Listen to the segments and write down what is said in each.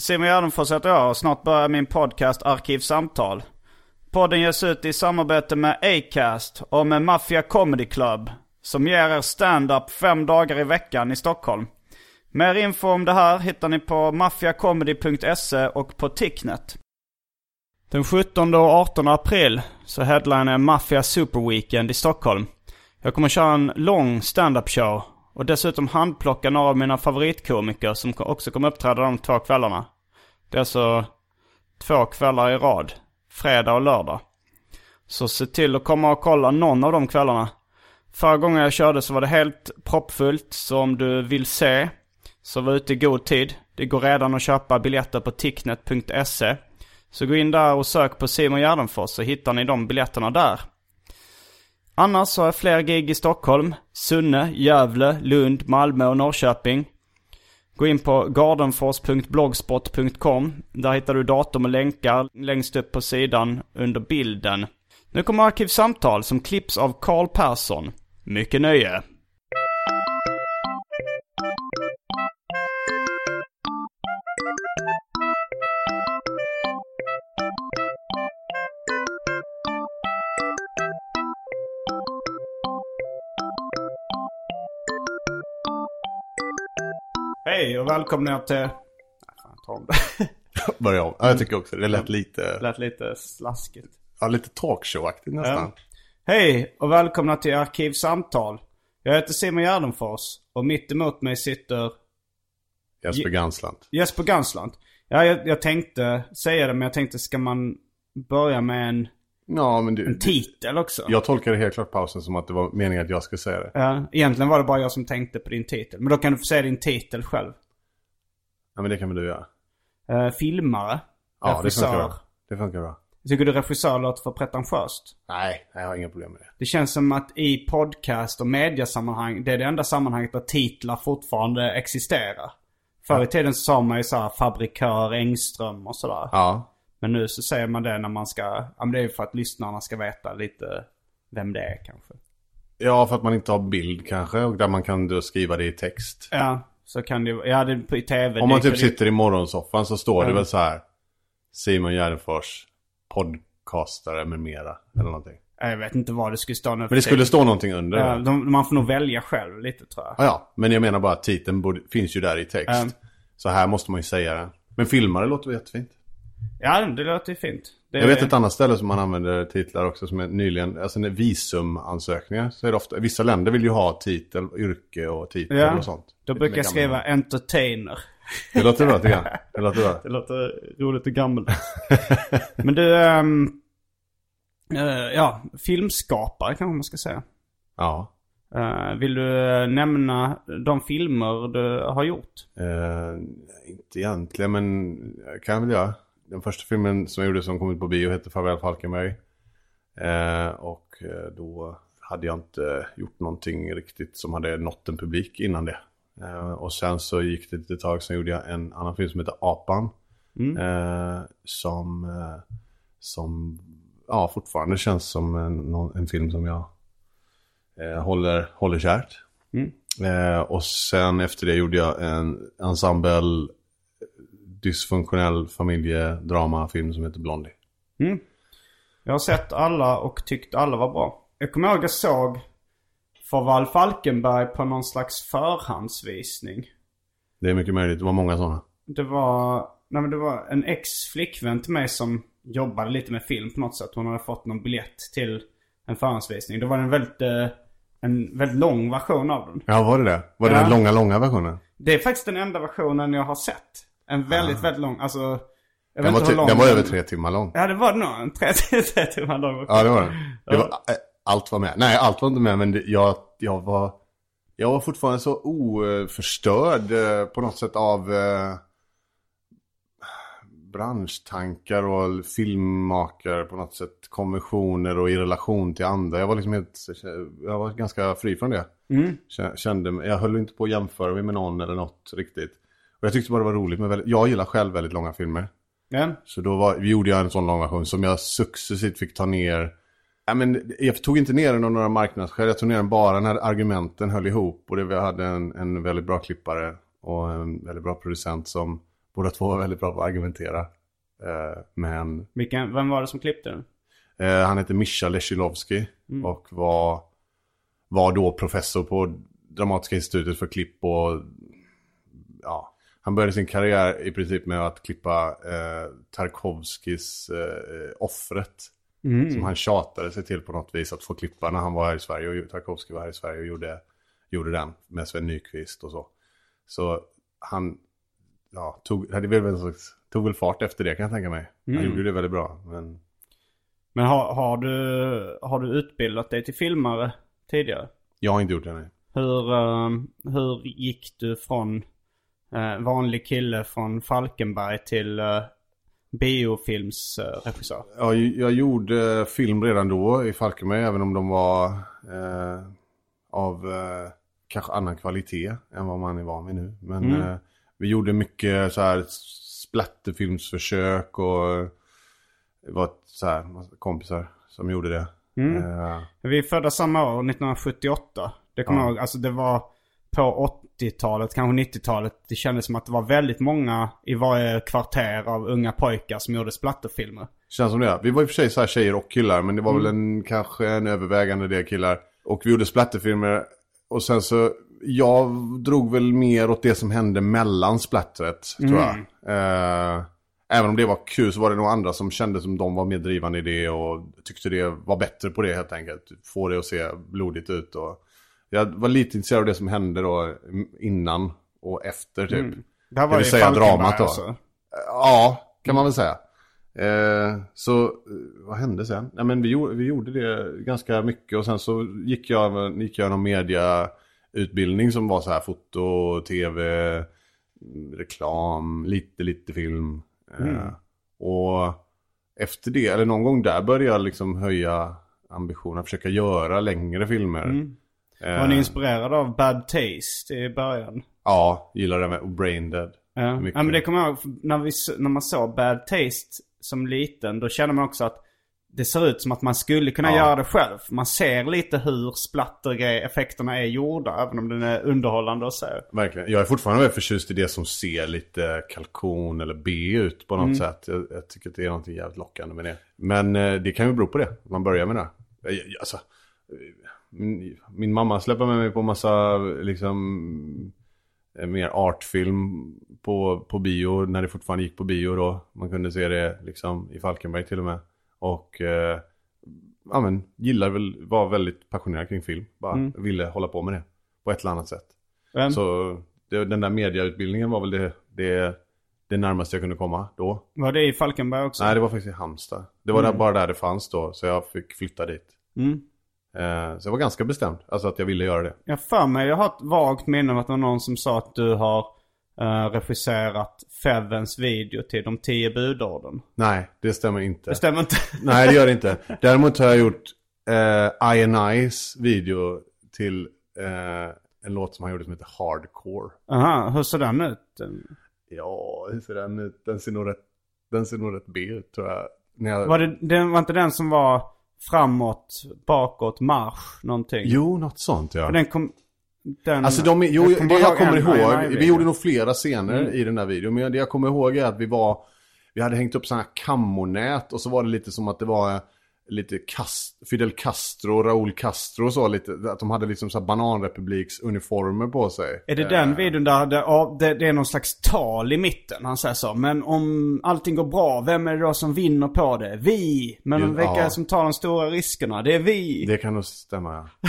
Simon Gärdenfors heter jag och snart börjar min podcast Arkivsamtal. Podden ges ut i samarbete med Acast och med Mafia Comedy Club. Som ger er stand-up fem dagar i veckan i Stockholm. Mer info om det här hittar ni på maffiacomedy.se och på Ticknet. Den 17 och 18 april så headlinar jag Mafia Super Weekend i Stockholm. Jag kommer köra en lång stand-up show och dessutom handplocka några av mina favoritkomiker som också kommer uppträda de två kvällarna. Det är alltså två kvällar i rad. Fredag och lördag. Så se till att komma och kolla någon av de kvällarna. Förra gången jag körde så var det helt proppfullt. Så om du vill se så var ute i god tid. Det går redan att köpa biljetter på ticknet.se. Så gå in där och sök på Simon Gärdenfors så hittar ni de biljetterna där. Annars så har jag fler gig i Stockholm, Sunne, Gävle, Lund, Malmö och Norrköping. Gå in på gardenfors.blogspot.com. Där hittar du datum och länkar längst upp på sidan under bilden. Nu kommer Arkivsamtal som klipps av Karl Persson. Mycket nöje. Hej och välkomna till... Nej, fan, ta om det. Börja om. Ja, jag tycker också det. Lät lite, lät lite slaskigt. ja, lite talkshow-aktigt nästan. Ja. Hej och välkomna till Arkivsamtal. Jag heter Simon Gärdenfors och mitt emot mig sitter Jesper Ganslant. Jesper Gansland. Ja, jag, jag tänkte säga det men jag tänkte ska man börja med en, Ja, men du, en titel också? jag tolkar det helt klart pausen som att det var meningen att jag skulle säga det. Ja, egentligen var det bara jag som tänkte på din titel. Men då kan du få säga din titel själv. Ja, men det kan väl du göra. Uh, filmare. Ja, det regissör. funkar bra. Det funkar bra. Tycker du regissör låter för pretentiöst? Nej, jag har inga problem med det. Det känns som att i podcast och mediasammanhang, det är det enda sammanhanget där titlar fortfarande existerar. Förr i tiden sa man ju såhär fabrikör Engström och sådär. Ja. Men nu så säger man det när man ska, ja men det är för att lyssnarna ska veta lite vem det är kanske. Ja, för att man inte har bild kanske och där man kan då skriva det i text. Ja, så kan det ja det i tv. Om man det, typ det, sitter i morgonsoffan så står det Ja. väl så här Simon Gärdenfors podcastare med mera. Eller någonting. Jag vet inte vad det skulle stå. Men det skulle stå någonting under. Ja, de, man får nog välja själv lite tror jag. ja, ja. Men jag menar bara att titeln borde, finns ju där i text. Ja. Så här måste man ju säga det. Men filmare låter väl jättefint. Ja, det låter ju fint. Det, Jag vet ett annat ställe som man använder titlar också som är nyligen, alltså när visumansökningar så är det ofta, vissa länder vill ju ha titel, yrke och titel Ja, och sånt. då brukar jag skriva entertainer. Det låter bra tycker jag. Det låter bra. Det låter roligt och gammalt. Men du, ehm, eh, ja, filmskapare kanske man ska säga. Ja. Eh, vill du eh, nämna de filmer du har gjort? Eh, inte egentligen men jag kan väl göra. Den första filmen som jag gjorde som kom ut på bio hette Farväl Falkenberg. Eh, och eh, då hade jag inte gjort någonting riktigt som hade nått en publik innan det. Eh, och sen så gick det ett litet tag, sen gjorde jag en annan film som heter Apan. Eh, som, eh, som ja, fortfarande känns som en, en film som jag eh, håller, håller kärt. Eh, och sen efter det gjorde jag en ensemble dysfunktionell familjedramafilm som heter Blondie. Jag har sett alla och tyckt alla var bra. Jag kommer ihåg jag såg Farväl Falkenberg på någon slags förhandsvisning. Det är mycket möjligt, det var många sådana. Det var, nej men det var en ex-flickvän till mig som jobbade lite med film på något sätt. Hon hade fått någon biljett till en förhandsvisning. Då var det en väldigt, eh, en väldigt lång version av den. Ja, var det det? Var det Ja. den långa, långa versionen? Det är faktiskt den enda versionen jag har sett. En väldigt, väldigt lång, alltså... Jag Den var, lång den var över tre timmar lång. Ja, det var det nog. En 30 tre timmar lång. Ja, det var den. Det var, äh, allt var med. Nej, allt var inte med, men det, jag, jag var... Jag var fortfarande så oförstörd eh, på något sätt av eh, branschtankar och filmmakare på något sätt. Konventioner och i relation till andra. Jag var liksom helt... Jag var ganska fri från det. Kä- Kände, jag höll inte på att jämföra mig med någon eller något riktigt. Och jag tyckte bara det var roligt med väldigt, Jag gillar själv väldigt långa filmer. Ja. Så då var, gjorde jag en sån lång version som jag successivt fick ta ner. Ja, men jag tog inte ner den av några marknadsskäl. Jag tog ner den bara när argumenten höll ihop. Och det, vi hade en, en väldigt bra klippare och en väldigt bra producent som båda två var väldigt bra på att argumentera. Eh, men Vilken, vem var det som klippte den? eh, han heter Mischa Leshilovski och var, var då professor på Dramatiska institutet för klipp och ja, han började sin karriär i princip med att klippa eh, Tarkovskis eh, Offret. Som han tjatade sig till på något vis att få klippa när han var här i Sverige. Och Tarkovsky var här i Sverige och gjorde, gjorde den med Sven Nykvist och så. Så han ja, tog, hade väl, tog väl fart efter det kan jag tänka mig. Han gjorde det väldigt bra. Men Men har, har, du, har du utbildat dig till filmare tidigare? jag har inte gjort det nej. Hur, eh, hur gick du från vanlig kille från Falkenberg till uh, biofilmsregissör? Ja, jag gjorde film redan då i Falkenberg, även om de var eh, av eh, kanske annan kvalitet än vad man är van vid nu. Men eh, vi gjorde mycket så här splatterfilmsförsök och det var så här, kompisar som gjorde det. Eh, Vi är födda samma år, 1978. Det kommer Ja. jag ihåg. Alltså det var på 80-talet, kanske 90-talet. Det kändes som att det var väldigt många i varje kvarter av unga pojkar som gjorde splatterfilmer. Känns som det. Vi var i och för sig så här tjejer och killar, men det var väl en, kanske en övervägande del killar. Och vi gjorde splatterfilmer. Och sen så, jag drog väl mer åt det som hände mellan splattret, tror jag. Eh, även om det var kul så var det nog andra som kände som de var mer drivande i det och tyckte det var bättre på det helt enkelt. Få det att se blodigt ut och... Jag var lite intresserad av det som hände då innan och efter typ. Det här var Det vill säga dramat då. alltså. Ja, kan man väl säga. Eh, så eh, vad hände sen? Nej, men vi, gjorde, vi gjorde det ganska mycket och sen så gick jag, gick jag någon mediautbildning som var så här foto, tv, mm, reklam, lite, lite film. Eh, och efter det, eller någon gång där började jag liksom höja ambitionen, försöka göra längre filmer. Eh, Var ni inspirerade av Bad Taste i början? Ja, gillar det med Brain Dead. Ja. Ja men det kommer jag ihåg, när, vi, när man såg Bad Taste som liten, då kände man också att det ser ut som att man skulle kunna Ja. göra det själv. Man ser lite hur splattergrej-effekterna är gjorda, även om den är underhållande och så. Verkligen. Jag är fortfarande väldigt förtjust i det som ser lite kalkon eller B ut på något sätt. Jag, jag tycker att det är något jävligt lockande med det. Men eh, det kan ju bero på det. Man börjar med det. Jag, jag, alltså, eh, min, min mamma släpper med mig på massa liksom eh, mer artfilm på, på bio. När det fortfarande gick på bio då. Man kunde se det liksom i Falkenberg till och med. Och eh, ja, men, gillar väl, var väldigt passionerad kring film. Bara ville hålla på med det. På ett eller annat sätt. Men, Så det, den där mediautbildningen var väl det, det, det närmaste jag kunde komma då. Var det i Falkenberg också? Nej, det var faktiskt i Halmstad. Det var där, bara där det fanns då, så jag fick flytta dit. Mm. Eh, så jag var ganska bestämd, alltså att jag ville göra det. Jag för mig, jag har ett vagt minne av att det var någon som sa att du har eh, regisserat Fevens video till de tio budorden. Nej, det stämmer inte. Det stämmer inte? Nej, det gör det inte. Däremot har jag gjort eh, INI's video till eh, en låt som han gjorde som heter Hardcore. Aha, hur ser den ut? Ja, hur ser den ut? Den ser nog rätt, den ser nog rätt B ut tror jag. Jag... Var det den, var inte den som var framåt, bakåt, marsch, någonting? Jo, något sånt ja. För den kom... Den, Alltså de, jo, jag det kommer bara jag kommer ihåg, vi gjorde nog flera scener i den där videon. Men det jag kommer ihåg är att vi var, vi hade hängt upp sådana här kammonät och så var det lite som att det var lite Cast Fidel Castro, Raúl Castro och så lite. Att de hade liksom så här bananrepubliks uniformer på sig. Är det den videon där det, ja, det, det är någon slags tal i mitten? Han säger så. Men om allting går bra, vem är det då som vinner på det? Vi! Men Ja. vilka det som tar de stora riskerna? Det är vi! Det kan nog stämma ja.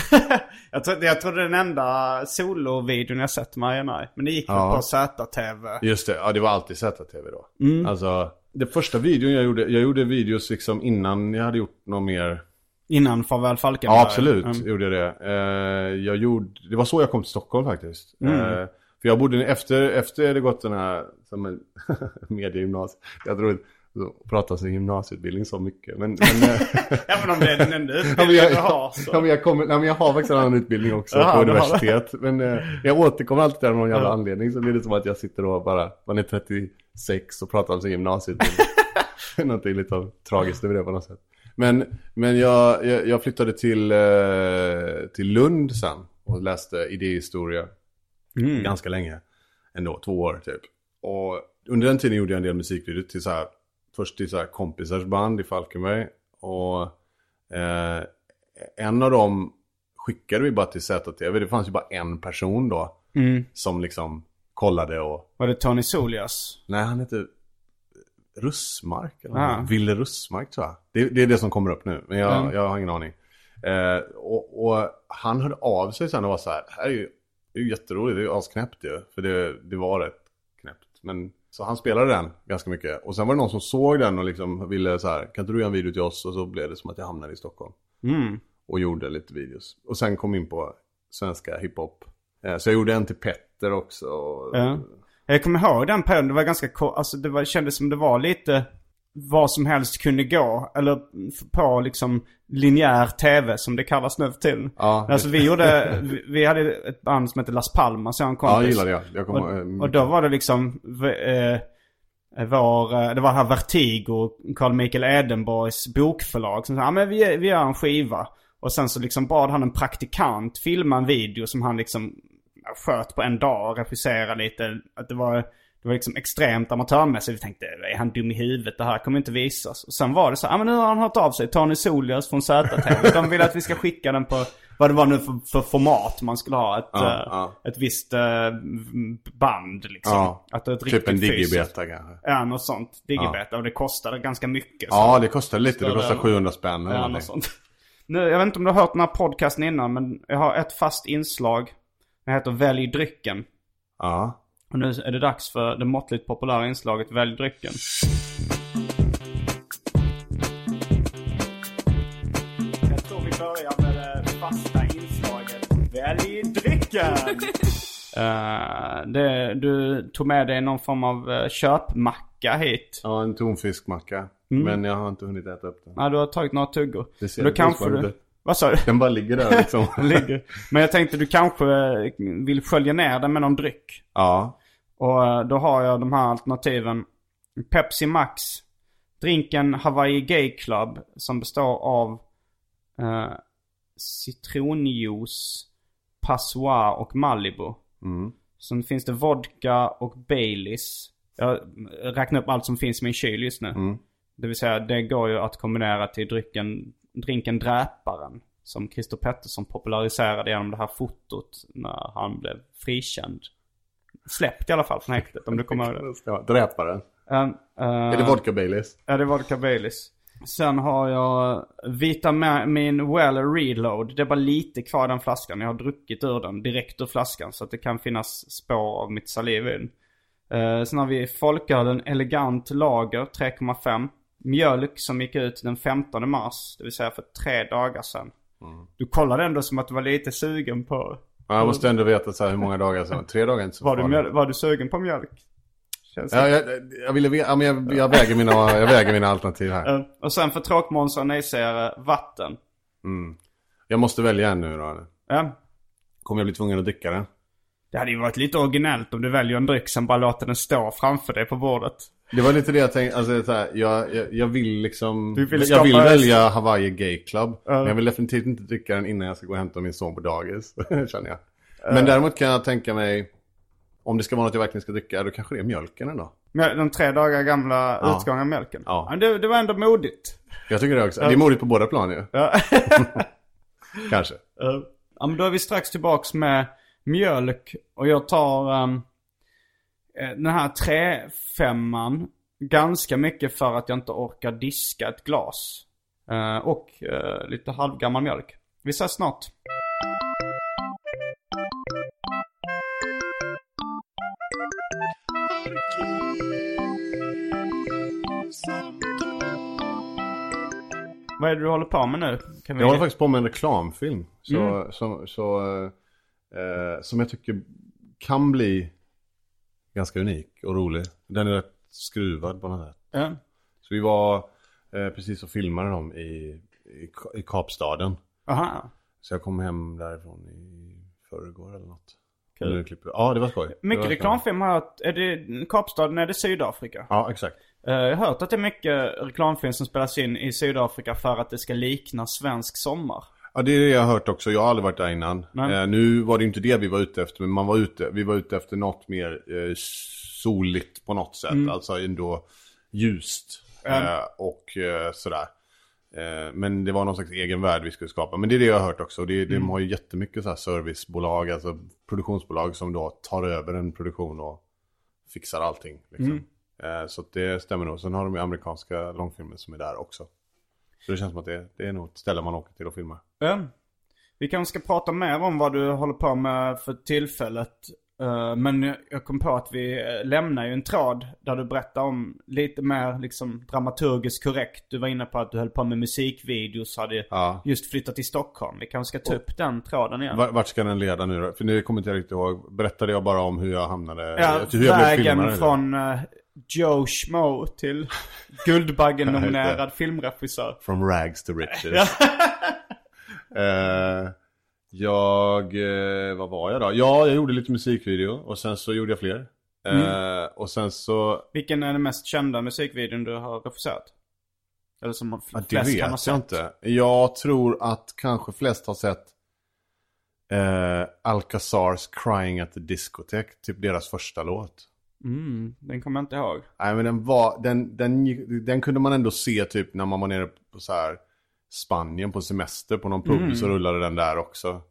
jag, tror, jag tror det är den enda solovideon jag sett med INI. Men det gick Ja. på ZTV. Just det, ja det var alltid ZTV då. Mm. Alltså, det första videon jag gjorde, jag gjorde videos liksom innan jag hade gjort något mer. Innan Farväl Falkenberg. Ja absolut, Mm. gjorde jag det. Eh, jag gjorde, det var så jag kom till Stockholm faktiskt. Mm. Eh, för jag bodde, efter, efter det gått den här, som en mediegymnasiet. Jag tror att prata om gymnasieutbildning så mycket. Men, men, eh, Ja men om det är den enda Ja, utbildningen jag, du har så. ja, men jag, kommer, nej, men jag har faktiskt en annan utbildning också Jaha, på universitet. Men eh, jag återkommer alltid där av någon jävla Ja. anledning. Så blir det som att jag sitter och bara, man är 36 och pratar om sin gymnasieutbildning. Någonting lite av tragiskt över det på något sätt. Men, men jag, jag, jag flyttade till, eh, till Lund sen och läste idéhistoria Mm. ganska länge. Ändå, två år typ. Och under den tiden gjorde jag en del musikvideor till så här, först till så kompisars band i Falkenberg. Och eh, en av dem skickade vi bara till ZTV. Det fanns ju bara en person då. Mm. Som liksom kollade och, Var det Tony Solias? nej han heter Russmark eller Ah. Ville Russmark tror jag. Det, det är det som kommer upp nu, men jag, Mm. jag har ingen aning. Eh, och, och han hörde av sig sen och var så här, här är ju, det är ju jätteroligt, det är ju asknäppt ju. För det, det var rätt knäppt. Men, så han spelade den ganska mycket. Och sen var det någon som såg den och liksom ville så här, kan inte du göra en video till oss? Och så blev det som att jag hamnade i Stockholm. Mm. Och gjorde lite videos. Och sen kom in på svenska hiphop. Eh, så jag gjorde en till Petter också. Ja. Jag kommer ihåg den perioden, det var ganska ko- alltså det var, kändes som det var lite vad som helst kunde gå. Eller på liksom linjär tv som det kallas nu för tiden. Ja, alltså vi gjorde, vi, hade ett band som hette Las Palmas, jag en Ja, kompis. gillade jag. Jag eh, och, och då var det liksom, eh, var, eh, det var här Vertigo, Carl Michael Edenborgs bokförlag som sa, ja men vi, vi gör en skiva. Och sen så liksom bad han en praktikant filma en video som han liksom sköt på en dag och regisserade lite. Att det var, det var liksom extremt amatörmässigt. Vi tänkte, är han dum i huvudet? Det här kommer inte visas. Och sen var det så, ja men nu har han hört av sig. Tony Solias från ZTV. De vill att vi ska skicka den på, vad det var nu för, för format man skulle ha. Ett, Ja, eh, ja. ett visst eh, band liksom. Ja, Att ett typ en digibeta kanske. Ja, något sånt. Digibeta. Och det kostade ganska mycket. Ja, det kostar lite. Det än- 700 spänn eller Ja, något sånt. Nu, jag vet inte om du har hört den här podcasten innan, men jag har ett fast inslag. Det heter Välj drycken. Ja. Och nu är det dags för det måttligt populära inslaget Välj drycken. Jag tror vi börjar med det fasta inslaget Välj drycken! Eh, det, du tog med dig någon form av uh, köpmacka hit. Ja, en tonfiskmacka. Mm. Men jag har inte hunnit äta upp den. Ja, du har tagit några tuggor. Det ser då kanske du... Vad sa du? Den bara ligger där liksom. Ligger. Men jag tänkte du kanske eh, vill skölja ner den med någon dryck. ja. Och eh, då har jag de här alternativen. Pepsi Max. Drinken Hawaii Gay Club som består av eh, citronjuice, passoir och Malibu. Mm. Sen finns det vodka och Baileys. Jag räknar upp allt som finns i min kyl just nu. Mm. Det vill säga det går ju att kombinera till drycken, drinken Dräparen. Som Christer Pettersson populariserade genom det här fotot när han blev frikänd. Släppt i alla fall från häktet om du kommer ihåg det. Ja, Dräparen. Um, Är det vodka Baileys? Ja, det är vodka Baileys. Sen har jag Vitamin Well Reload. Det är bara lite kvar i den flaskan. Jag har druckit ur den direkt ur flaskan. Så att det kan finnas spår av mitt saliv i den. Eh, sen har vi Folkölen Elegant Lager 3,5. Mjölk som gick ut den 15 mars. Det vill säga för tre dagar sedan. Du kollade ändå som att du var lite sugen på... Ja, jag måste ändå veta så hur många dagar sedan. Tre dagar inte så Var du, farligt. mjöl- var du sugen på mjölk? Känns Ja, jag, jag ville veta, ja, men jag, jag, väger mina, jag väger mina alternativ här. Och sen för tråkmånsar och nejsägare, vatten. Jag måste välja en nu då. Ja. Kommer jag bli tvungen att dricka den? Det hade ju varit lite originellt om du väljer en dryck sen bara låter den stå framför dig på bordet. Det var lite det jag tänkte, alltså så här, jag, jag, jag vill liksom, vill jag skapa- vill välja Hawaii Gay Club. Ja. Men jag vill definitivt inte dricka den innan jag ska gå och hämta min son på dagis, känner jag. Men däremot kan jag tänka mig, om det ska vara något jag verkligen ska dricka, då kanske det är mjölken ändå. Den tre dagar gamla Ja. utgångna mjölken. Ja. Men det, det var ändå modigt. Jag tycker det också. Det är modigt på båda plan ju. Ja. Kanske. ja men då är vi strax tillbaks med mjölk. Och jag tar eh, den här trefemman ganska mycket för att jag inte orkar diska ett glas. Eh, och eh, lite halvgammal mjölk. Vi ses snart. Vad är det du håller på med nu? Jag håller faktiskt på med en reklamfilm. Så, Mm. som, så, eh, som jag tycker kan bli ganska unik och rolig. Den är rätt skruvad på något sätt. Ja. Så vi var eh, precis och filmade dem i, i, i Kapstaden. Aha. Så jag kom hem därifrån i förrgår eller något. Kul. Klipper- Ja, det var skoj. Mycket reklamfilm har jag. Är det Kapstaden, är det Sydafrika? Ja, exakt. Eh, Jag har hört att det är mycket reklamfilm som spelas in i Sydafrika för att det ska likna svensk sommar. Ja, det är det jag har hört också. Jag har aldrig varit där innan. Eh, nu var det inte det vi var ute efter, men man var ute, vi var ute efter något mer eh, soligt på något sätt. Alltså ändå ljust. Eh, och eh, sådär. Eh, men det var någon slags egen värld vi skulle skapa. Men det är det jag har hört också. Det, De har ju jättemycket så här servicebolag, alltså produktionsbolag som då tar över en produktion och fixar allting. Liksom. Eh, så det stämmer nog. Sen har de ju amerikanska långfilmer som är där också. Så det känns som att det, det är nog ett ställe man åker till och filmar. Ja. Vi kanske ska prata mer om vad du håller på med för tillfället. Eh, Men jag- kom på att vi eh, lämnar ju en tråd där du berättar om lite mer liksom dramaturgiskt korrekt. Du var inne på att du höll på med musikvideos och hade Ja. just flyttat till Stockholm. Vi kanske ska ta upp den tråden igen. Var- Vart ska den leda nu då? För nu kommer inte jag riktigt ihåg. Berättade jag bara om hur jag hamnade? Ja, hur jag blev vägen filmare, eller? från uh, Joe Schmo till Guldbaggen-nominerad filmregissör. From rags to riches. Eh, jag, eh, vad var jag då? Ja, jag gjorde lite musikvideo och sen så gjorde jag fler. Eh, Mm. Och sen så, Vilken är den mest kända musikvideon du har regisserat? Eller som ja, flest kan ha vet sett? jag inte. Jag tror att kanske flest har sett Alcazars Crying at the Discotheque, typ deras första låt. Mm, den kommer jag inte ihåg. Nej men den var, den, den, den kunde man ändå se typ när man var nere på så här Spanien på semester på någon pub så rullade den där också.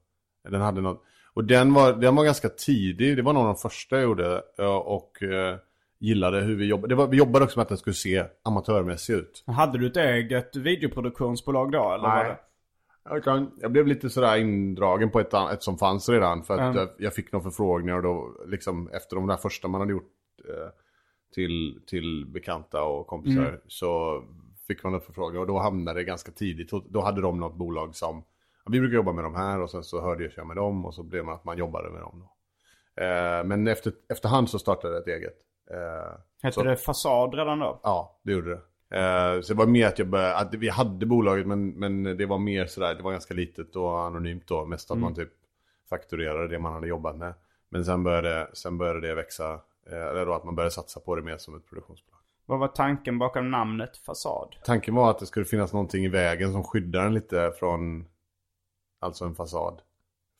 Den hade något, och den var, den var ganska tidig, det var någon av de första jag gjorde och eh, gillade hur vi jobbade. Var, vi jobbade också med att den skulle se amatörmässig ut. Hade du ett eget videoproduktionsbolag då? Eller Nej. Jag, kan, jag blev lite sådär indragen på ett, ett som fanns redan. För att Mm. jag, jag fick några förfrågningar och då liksom efter de där första man hade gjort till, till bekanta och kompisar. Mm. Så fick man en förfrågan och då hamnade det ganska tidigt. Då hade de något bolag som, ja, vi brukar jobba med de här och sen så hörde jag med dem och så blev man att man jobbade med dem. Då. Eh, men efter, efterhand så startade jag ett eget. Eh, Hette så- det Fasad redan då? Ja, det gjorde det. Eh, så det var mer att jag började, att vi hade bolaget men, men det var mer sådär, det var ganska litet och anonymt då. Mest att man typ fakturerade det man hade jobbat med. Men sen började, sen började det växa, eh, eller då att man började satsa på det mer som ett produktionsbolag. Vad var tanken bakom namnet Fasad? Tanken var att det skulle finnas någonting i vägen som skyddar den lite från, alltså en fasad.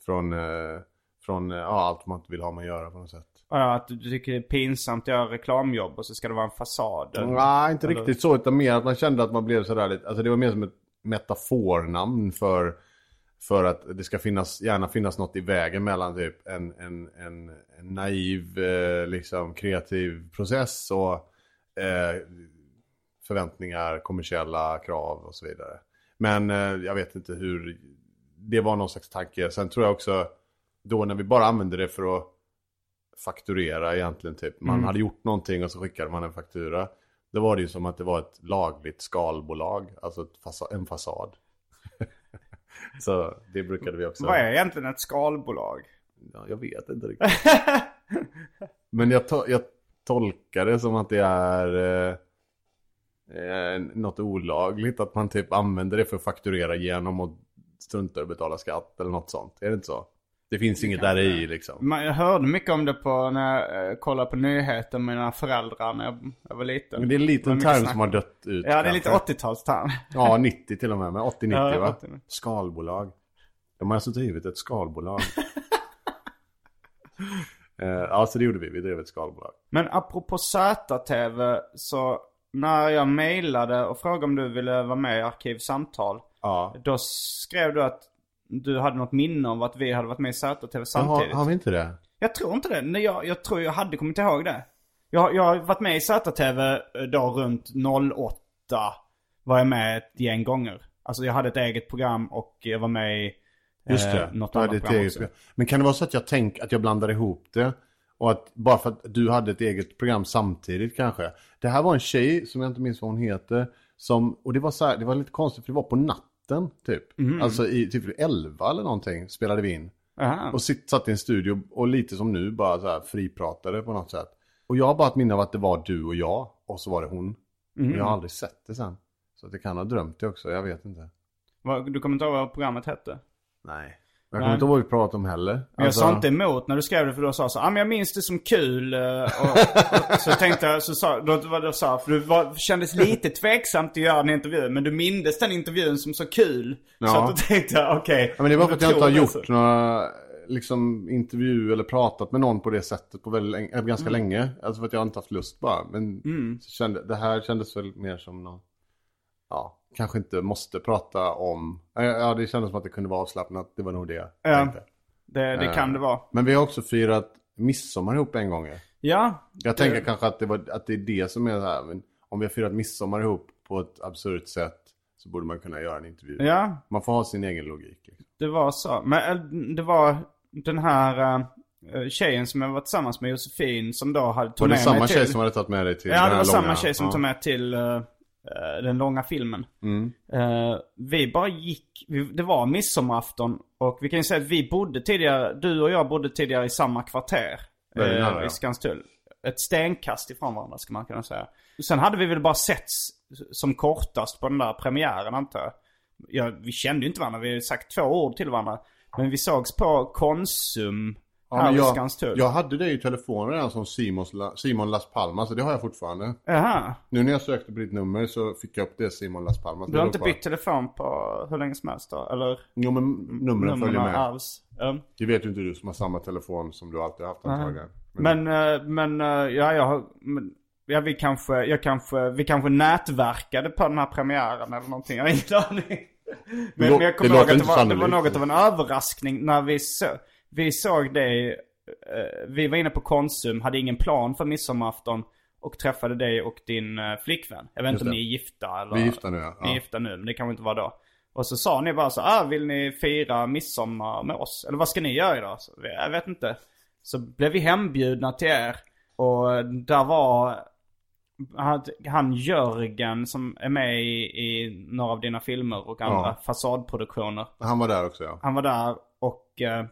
Från, eh, från eh, ja, allt man inte vill ha med att göra på något sätt. Ja, att du tycker det är pinsamt att göra reklamjobb och så ska det vara en fasad? eller? Nej, inte Eller- riktigt så. Utan mer att man kände att man blev sådär lite. Alltså det var mer som ett metafornamn för, för att det ska finnas, gärna finnas något i vägen mellan typ en, en, en, en naiv, eh, liksom kreativ process och eh, förväntningar, kommersiella krav och så vidare. Men eh, jag vet inte hur, det var någon slags tanke. Sen tror jag också, då när vi bara använde det för att fakturera egentligen typ. Man hade gjort någonting och så skickade man en faktura. Då var det ju som att det var ett lagligt skalbolag, alltså fasa- en fasad. så det brukade vi också... Vad är egentligen ett skalbolag? Ja, jag vet inte riktigt. Men jag, to- jag tolkar det som att det är eh, eh, något olagligt. Att man typ använder det för att fakturera genom och struntar att betala skatt eller något sånt. Är det inte så? Det finns inget där i liksom. Man, jag hörde mycket om det på när jag eh, kollade på nyheter med mina föräldrar när jag, jag var liten. Men det är en liten term som har dött ut. Ja, det är lite kanske. 80-talsterm. Ja, 90 till och med. Men 80-90 Ja, va? 80. Skalbolag. De har alltså drivit ett skalbolag. Eh, ja, så det gjorde vi. Vi drev ett skalbolag. Men apropå ZTV så när jag mejlade och frågade om du ville vara med i Arkivsamtal. Ja. Då skrev du att du hade något minne om att vi hade varit med i ZTV Har, samtidigt. har vi inte det? Jag tror inte det. Nej, jag, jag tror jag hade kommit ihåg det. Jag, jag har varit med i ZTV då runt 08. Var jag med ett gäng gånger. Alltså jag hade ett eget program och jag var med i Just eh, det. något Du hade annat program eget program. Men kan det vara så att jag tänk att jag blandar ihop det? Och att bara för att du hade ett eget program samtidigt kanske. Det här var en tjej som jag inte minns vad hon heter. Som, och det var så här, det var lite konstigt för det var på natten typ. Mm. Alltså i typ 11 eller någonting spelade vi in. Aha. Och sitt, satt i en studio och lite som nu bara så här fripratade på något sätt. Och jag har bara ett minne av att det var du och jag och så var det hon. Mm. Och jag har aldrig sett det sen. Så att det kan ha drömt det också, jag vet inte. Du kommer inte ihåg vad programmet hette? Nej. Jag kommer inte ihåg vad vi pratade om heller. Men jag Alltså- sa inte emot när du skrev det för du sa så ah, men jag minns det som kul. eh, Och, och så tänkte jag, så sa, då det så här, för du var, kändes lite tveksamt att göra den intervjun. Men du mindes den intervjun som så kul. Så Ja. att då tänkte jag, okej. Ja, men det var för att jag inte har gjort så. några liksom, intervju eller pratat med någon på det sättet på väldigt, äh, ganska Mm. länge. Alltså för att jag inte haft lust bara. Men så kände, det här kändes väl mer som någon, ja, kanske inte måste prata om. Ja, det kändes som att det kunde vara avslappnat. Det var nog det jag Ja. tänkte. Det, det kan Eh, det vara. Men vi har också firat midsommar ihop en gång. Ja. Jag tänker kanske att det, var, att det är det som är så här. Men om vi har firat midsommar ihop på ett absurt sätt så borde man kunna göra en intervju. Ja, Man får ha sin egen logik. Liksom. det var så. Men eh, det var den här uh, tjejen som jag var tillsammans med, Josefin, som då hade Var tog det med samma mig till... tjej som hade tagit med dig till Ja, det var samma långa- tjej som ja. tog med till eh, den långa filmen. Mm. Eh, vi bara gick, vi, det var midsommarafton och vi kan ju säga att vi bodde tidigare, du och jag bodde tidigare i samma kvarter. Väldigt eh, nära, ja. I Skanstull. Ett stenkast ifrån varandra ska man kunna säga. Sen hade vi väl bara setts som kortast på den där premiären antar jag. Ja, vi kände ju inte varandra, vi hade sagt två ord till varandra. Men vi sågs på Konsum Ja, men jag, jag hade dig i telefonen redan som Simons, Simon Las Palmas, så det har jag fortfarande. Jaha. Nu när jag sökte på ditt nummer så fick jag upp det Simon Las Palmas. Du Det har inte kvar. bytt telefon på hur länge som helst då? Eller? Jo men numren följer med. arvs. Ja. Det vet ju inte du som har samma telefon som du alltid haft antagligen. Men, eh, men, eh, ja, jag har, men, ja vi kanske, jag kanske, vi kanske nätverkade på den här premiären eller någonting. Jag har ingen aning. Men, men jag det kommer ihåg att det var, det var något av en överraskning när vi, så, vi såg dig. eh, vi var inne på Konsum, hade ingen plan för midsommarafton. Och träffade dig och din eh, flickvän. Jag vet inte om det. ni är gifta eller? Vi är gifta nu, ja. Ni är gifta nu, men det kanske inte var då. Och så sa ni bara så ah vill ni fira midsommar med oss? Eller vad ska ni göra idag? Så, jag vet inte. Så blev vi hembjudna till er. Och där var han, han Jörgen som är med i, i några av dina filmer och andra Ja. fasadproduktioner. Han var där också ja. Han var där och eh,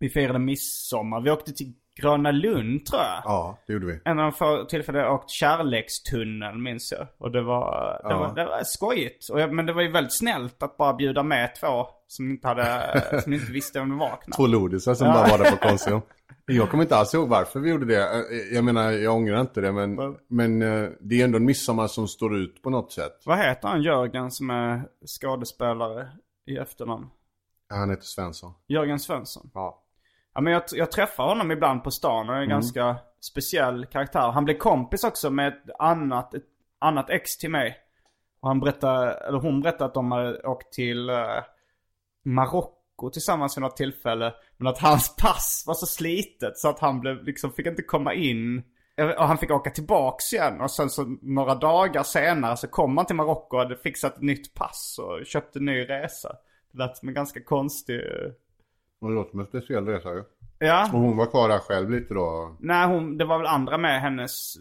vi firade midsommar. Vi åkte till Gröna Lund tror jag. Ja, det gjorde vi. En av de få tillfällen jag åkt kärlekstunnel minns jag. Och det var, det Ja. var, det var skojigt. Och jag, men det var ju väldigt snällt att bara bjuda med två som inte hade, som inte visste vem det var knappt. Två lodisar som bara var där på Konsum. Jag kommer inte alls ihåg varför vi gjorde det. Jag menar, jag ångrar inte det. Men, men eh, det är ändå en midsommar som står ut på något sätt. Vad heter han Jörgen som är skådespelare i efternamn? Han heter Svensson. Jörgen Svensson. Ja. Ja men jag, jag träffar honom ibland på stan och är en ganska speciell karaktär. Han blev kompis också med ett annat, ett annat ex till mig. Och han berättade, eller hon berättade att de hade åkt till uh, Marocko tillsammans vid något tillfälle. Men att hans pass var så slitet så att han blev, liksom fick inte komma in. Och han fick åka tillbaks igen. Och sen så några dagar senare så kom han till Marocko och hade fixat ett nytt pass och köpt en ny resa. Det lät som en ganska konstig... det låter som en speciell resa ju. Ja. Och hon var kvar där själv lite då. Nej, hon, det var väl andra med hennes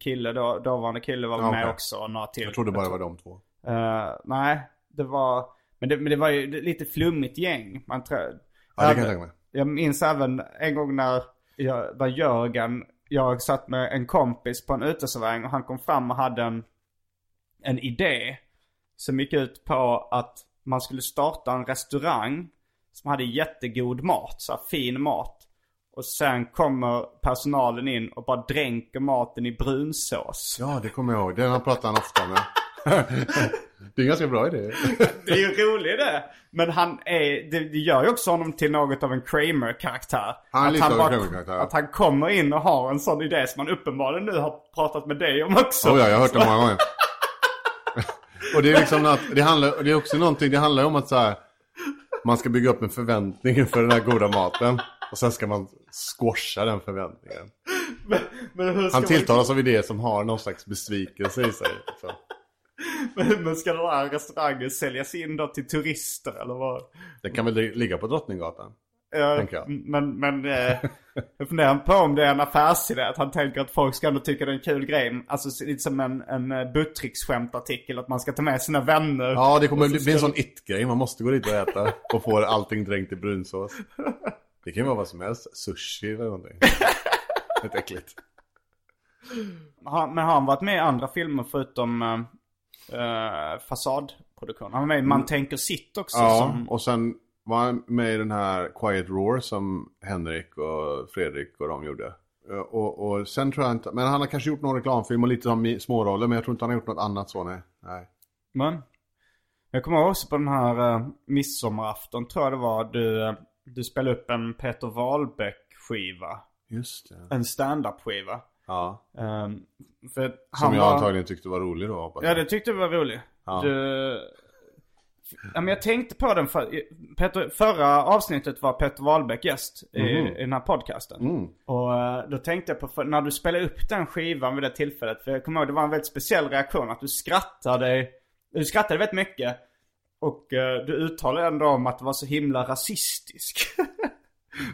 kille då, dåvarande kille var Ja, med okej. också och några till. Jag trodde bara det var de två. Eh, nej, det var, men det, men det var ju lite flummigt gäng. Man tror, Ja, det kan jag tänka mig. Jag minns även en gång när, jag, när Jörgen, jag satt med en kompis på en uteservering och han kom fram och hade en, en idé. Som gick ut på att man skulle starta en restaurang som hade jättegod mat, så här fin mat. Och sen kommer personalen in och bara dränker maten i brunsås. Ja, det kommer jag ihåg. Den har pratat han ofta med. Det är en ganska bra idé. Det är ju roligt det. Men han är, det, det gör ju också honom till något av en Kramer-karaktär. Han är att, lite han av en Kramer-karaktär. att han kommer in och har en sån idé som han uppenbarligen nu har pratat med dig om också. Oh ja, jag har hört det många gånger. och det är liksom något, det handlar, det är också någonting, det handlar om att så här, man ska bygga upp en förväntning inför den här goda maten. Och sen ska man squasha den förväntningen. Men ska Han tilltalas av idéer som har någon slags besvikelse i sig. Så. man, men ska den här restaurangen säljas in då till turister eller vad? Den kan väl ligga på Drottninggatan. Jag. Men, men eh, jag funderar på om det är en affärsidé. Att han tänker att folk ska ändå tycka det är en kul grej. Alltså lite som en, en eh, Buttricks-skämtartikel. Att man ska ta med sina vänner. Ja, det kommer bli en sån it-grej. Man måste gå dit och äta. Och få allting dränkt i brunsås. Det kan ju vara vad som helst. Sushi eller någonting. Lite äckligt. Men har han varit med i andra filmer förutom eh, fasadproduktion? Han var med i Man tänker sitt också. Ja, Som, och sen var han med i den här Quiet Roar som Henrik och Fredrik och de gjorde. Eh, Och, och sen tror jag inte, men han har kanske gjort någon reklamfilm och lite som småroller, men jag tror inte han har gjort något annat så nej. nej. men jag kommer ihåg också på den här uh, midsommarafton tror jag det var. Du, eh, du spelade upp en Peter Wahlbeck-skiva. Just det. En stand-up-skiva. Ja. Um, för Som jag var... antagligen tyckte var rolig då hoppas Ja, det tyckte jag var roligt. Ja. Du... Ja, men jag tänkte på den för... Peter, förra avsnittet var Peter Wahlbeck gäst i, Mhm. i den här podcasten. Mm. Och eh, då tänkte jag på, för, när du spelade upp den skivan vid det tillfället. För jag kommer ihåg, det var en väldigt speciell reaktion. Att du skrattade, du skrattade väldigt mycket. Och eh, du uttalade ändå om att det var så himla rasistisk.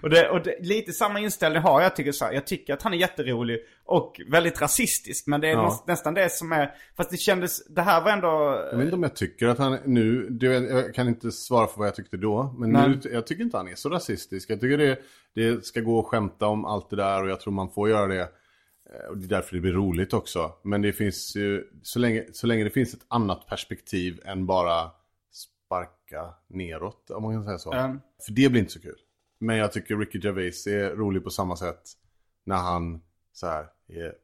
och det, och det, lite samma inställning har jag tycker så här. Jag tycker att han är jätterolig och väldigt rasistisk. Men det är Ja. näst, nästan det som är, fast det kändes, det här var ändå... Jag vet inte om jag tycker att han nu, du, vet, jag kan inte svara för vad jag tyckte då. Men Nej. nu, jag tycker inte han är så rasistisk. Jag tycker det, det ska gå att skämta om allt det där och jag tror man får göra det. Eh, Och det är därför det blir roligt också. Men det finns ju, så länge, så länge det finns ett annat perspektiv än bara sparka neråt, om man kan säga så. Mm. För det blir inte så kul. Men jag tycker Ricky Gervais är rolig på samma sätt när han så här är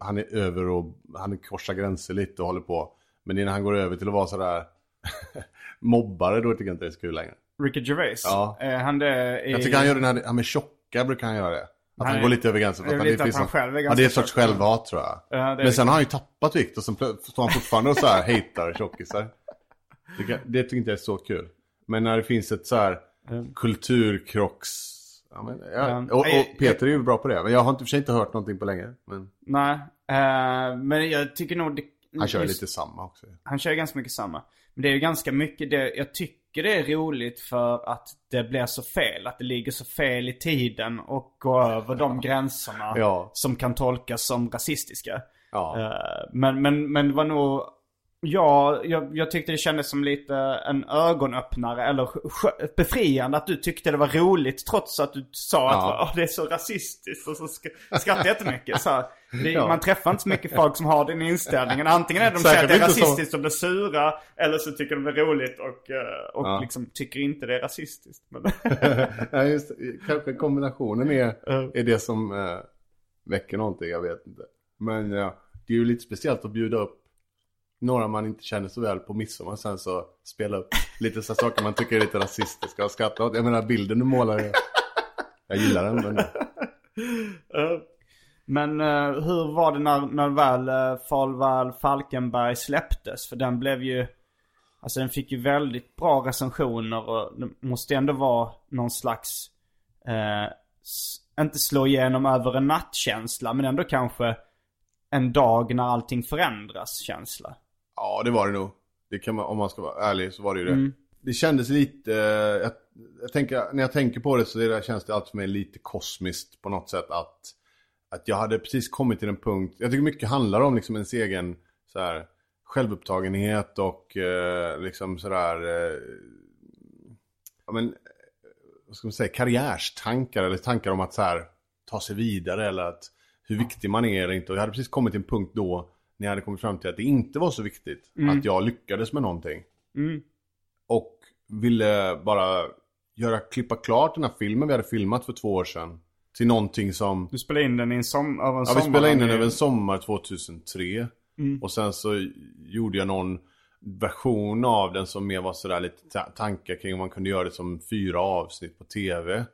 han är över och han korsar gränser lite och håller på. Men det är när han går över till att vara sådär mobbare då tycker jag inte det är så kul längre. Ricky Gervais. Ja. Är han det i... Jag tycker han gör den här, han är tjocka brukar han göra det. Att han, Han är- går lite över gränsen. det är Att lite att finns han själv är Ja det är ett sorts självhat tror jag. Ja, det är Men det. sen har han ju tappat vikt och sen plö- står han fortfarande och så här hatar tjockisar. Det, kan- det tycker inte jag är så kul. Men när det finns ett så här kulturkrocks... Ja, men, ja. Ja. Och, och Peter är ju bra på det. Men jag har inte, för sig inte hört någonting på länge. Men Nej. eh, men jag tycker nog... Det, han kör just- lite samma också. Han kör ganska mycket samma. Men det är ju ganska mycket det, jag tycker det är roligt för att det blir så fel. Att det ligger så fel i tiden och går över de gränserna Ja. som kan tolkas som rasistiska. Ja. Eh, men, men, men det var nog, ja, jag, jag tyckte det kändes som lite en ögonöppnare eller befriande att du tyckte det var roligt trots att du sa att Ja. "Åh, det är så rasistiskt och så sk- skrattade jag jättemycket. Så här, det, Ja. Man träffar inte så mycket folk som har den inställningen. Antingen är de säger att det är inte så. rasistiskt och blir sura eller så tycker de det är roligt och, eh, och Ja. liksom tycker inte det är rasistiskt. Men, ja, just, kanske kombinationen är, är det som eh, väcker någonting, jag vet inte. Men ja, det är ju lite speciellt att bjuda upp några man inte känner så väl på midsommar och sen så spela upp lite så saker man tycker är lite rasistiska och skratta åt. Jag menar bilden du målar, är- jag gillar den. Eh, men, Men uh, hur var det när, när väl eh, uh, Falval Falkenberg släpptes? För den blev ju... Alltså den fick ju väldigt bra recensioner och det måste ändå vara någon slags... Eh, inte slå igenom över en natt-känsla men ändå kanske en dag när allting förändras känsla ja, det var det nog. Det kan man, om man ska vara ärlig så var det ju det. Mm. Det kändes lite, jag, jag tänker, när jag tänker på det så det, känns det alltid för mig lite kosmiskt på något sätt att, att jag hade precis kommit till en punkt, jag tycker mycket handlar om liksom ens egen så här, självupptagenhet och eh, liksom sådär, eh, ja men, vad ska man säga, karriärstankar eller tankar om att så här, ta sig vidare eller att hur viktig man är eller inte. Och jag hade precis kommit till en punkt då när jag hade kommit fram till att det inte var så viktigt att jag lyckades med någonting. Mm. Och ville bara göra, klippa klart den här filmen vi hade filmat för två år sedan. Till någonting som, Du spelade in den i en som, över en ja vi spelade in den i- över en sommar 2003. Mm. Och sen så gjorde jag någon version av den som mer var sådär lite ta- tankar kring om man kunde göra det som fyra avsnitt på tv.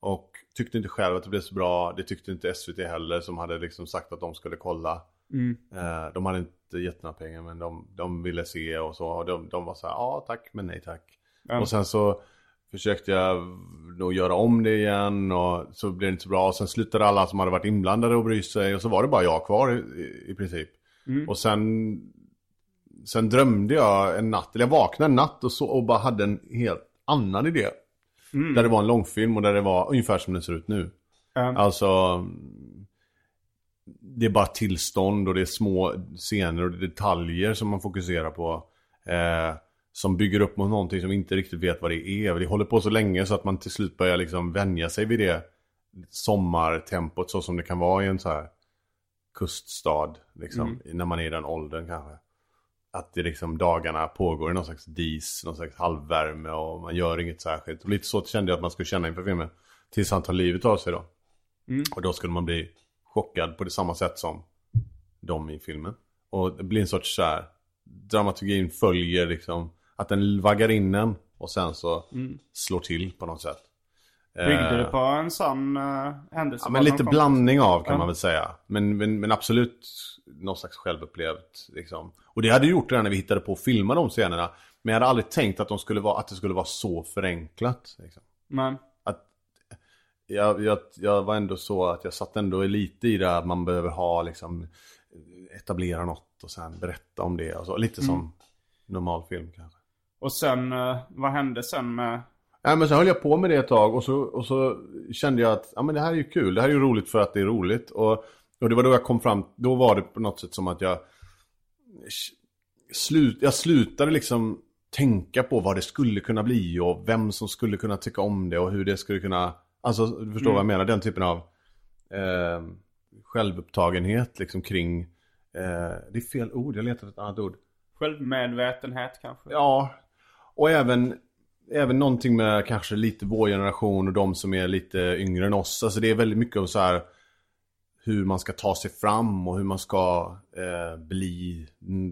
Och tyckte inte själv att det blev så bra. Det tyckte inte SVT heller som hade liksom sagt att de skulle kolla. Eh, de hade inte gett några pengar men de, de ville se och så. Och de, de var så här, ja tack men nej tack. Och sen så försökte jag nog göra om det igen och så blev det inte så bra. Och sen slutade alla som hade varit inblandade och bry sig. Och så var det bara jag kvar i, i, i princip. Och sen, sen drömde jag en natt, eller jag vaknade en natt och, så, och bara hade en helt annan idé. Där det var en långfilm och där det var ungefär som den ser ut nu. Alltså det är bara tillstånd och det är små scener och detaljer som man fokuserar på. Eh, som bygger upp mot någonting som vi inte riktigt vet vad det är. Det håller på så länge så att man till slut börjar liksom vänja sig vid det sommartempot så som det kan vara i en så här kuststad. Liksom, När man är i den åldern kanske. Att det liksom dagarna pågår i någon slags dis, någon slags halvvärme och man gör inget särskilt. Och lite så kände jag att man skulle känna inför filmen. Tills han tar livet av sig då. Och då skulle man bli chockad på det samma sätt som de i filmen. Och det blir en sorts så här dramaturgin följer liksom att den vaggar in en och sen så slår till på något sätt. Byggde Eh, det på en sån uh, händelse? Ja, men lite blandning av kan Ja. man väl säga. Men, men, men absolut någon slags självupplevt liksom. Och det hade jag gjort redan när vi hittade på att filma de scenerna. Men jag hade aldrig tänkt att, de skulle vara, att det skulle vara så förenklat. Liksom. Men, jag, jag, jag var ändå så att jag satt ändå lite i det här att man behöver ha liksom etablera något och sen berätta om det. Och så. Lite som normal film kanske. och sen, eh, vad hände sen med... Nej men så höll jag på med det ett tag och så, och så kände jag att ja, men det här är ju kul. Det här är ju roligt för att det är roligt. Och, och det var då jag kom fram, då var det på något sätt som att jag slut, jag slutade liksom tänka på vad det skulle kunna bli och vem som skulle kunna tycka om det och hur det skulle kunna, alltså du förstår vad jag menar, den typen av eh, självupptagenhet liksom kring, eh, det är fel ord, jag letar efter ett annat ord. Självmedvetenhet kanske? Ja, och även, även någonting med kanske lite vår generation och de som är lite yngre än oss. Alltså det är väldigt mycket av så här hur man ska ta sig fram och hur man ska eh, bli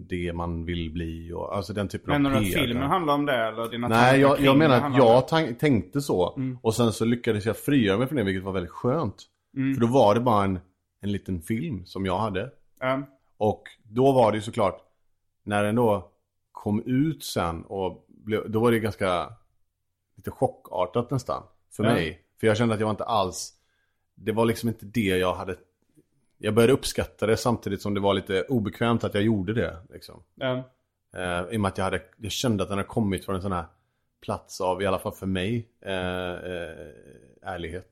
det man vill bli. Och, alltså den typen Menar av du att filmen handlar om det eller dina Nej, jag, jag menar att jag tänkte så. Mm. Och sen så lyckades jag frigöra mig från det, vilket var väldigt skönt. För då var det bara en, en liten film som jag hade. Ja. Och då var det ju såklart, när den då kom ut sen och blev, då var det ganska lite chockartat nästan för mig. För jag kände att jag var inte alls, det var liksom inte det jag hade, jag började uppskatta det samtidigt som det var lite obekvämt att jag gjorde det. Liksom. Ja. Eh, I och med att jag, hade, jag kände att den hade kommit från en sån här plats av, i alla fall för mig, eh, eh, ärlighet.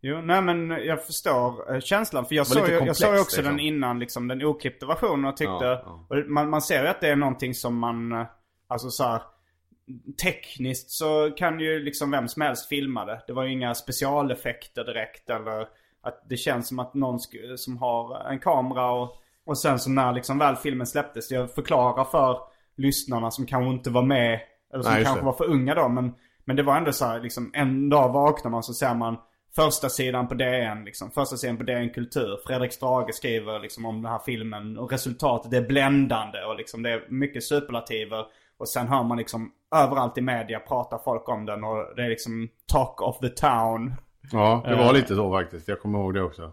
Jo, nej men jag förstår eh, känslan. För jag såg, ju, jag såg komplext, också den liksom. innan liksom den oklippta versionen och tyckte... Ja, ja. Man, man ser ju att det är någonting som man, eh, alltså så här, Tekniskt så kan ju liksom vem som helst filma det. Det var ju inga specialeffekter direkt eller att det känns som att någon som har en kamera och, och sen så när liksom väl filmen släpptes. Jag förklarar för lyssnarna som kanske inte var med eller som Nej, kanske det. var för unga då. Men, men det var ändå så här liksom en dag vaknar man så ser man första sidan på DN liksom. Första sidan på DN Kultur. Fredrik Strage skriver liksom om den här filmen och resultatet är bländande och liksom det är mycket superlativer. Och sen hör man liksom överallt i media pratar folk om den och det är liksom talk of the town. Ja, det Eh. var lite så faktiskt. Jag kommer ihåg det också.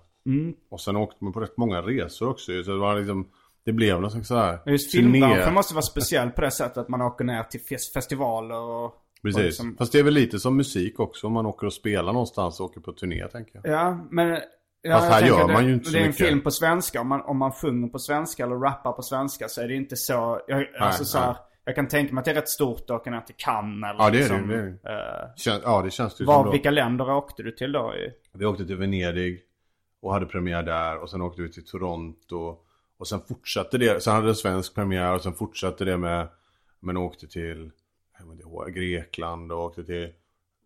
Och sen åkte man på rätt många resor också Så det var liksom, det blev någon slags så här Just filmbranschen måste vara speciell på det sättet att man åker ner till fes- festivaler och... och Precis. liksom- Fast det är väl lite som musik också. Om man åker och spelar någonstans och åker på turné tänker jag. Ja, men... Ja, Fast här gör det, man ju inte så Det är en mycket. film på svenska. Om man, om man sjunger på svenska eller rappar på svenska så är det inte så... Jag, alltså så här, nej. Jag kan tänka mig att det är rätt stort att åka ner till Cannes eller Ja, det är liksom, det, det är eh, Kän, ja, det känns det var, som då. Vilka länder åkte du till då? Vi åkte till Venedig och hade premiär där. Och sen åkte vi till Toronto. Och sen fortsatte det. Sen hade det svensk premiär och sen fortsatte det med... Men åkte till inte Grekland och åkte till...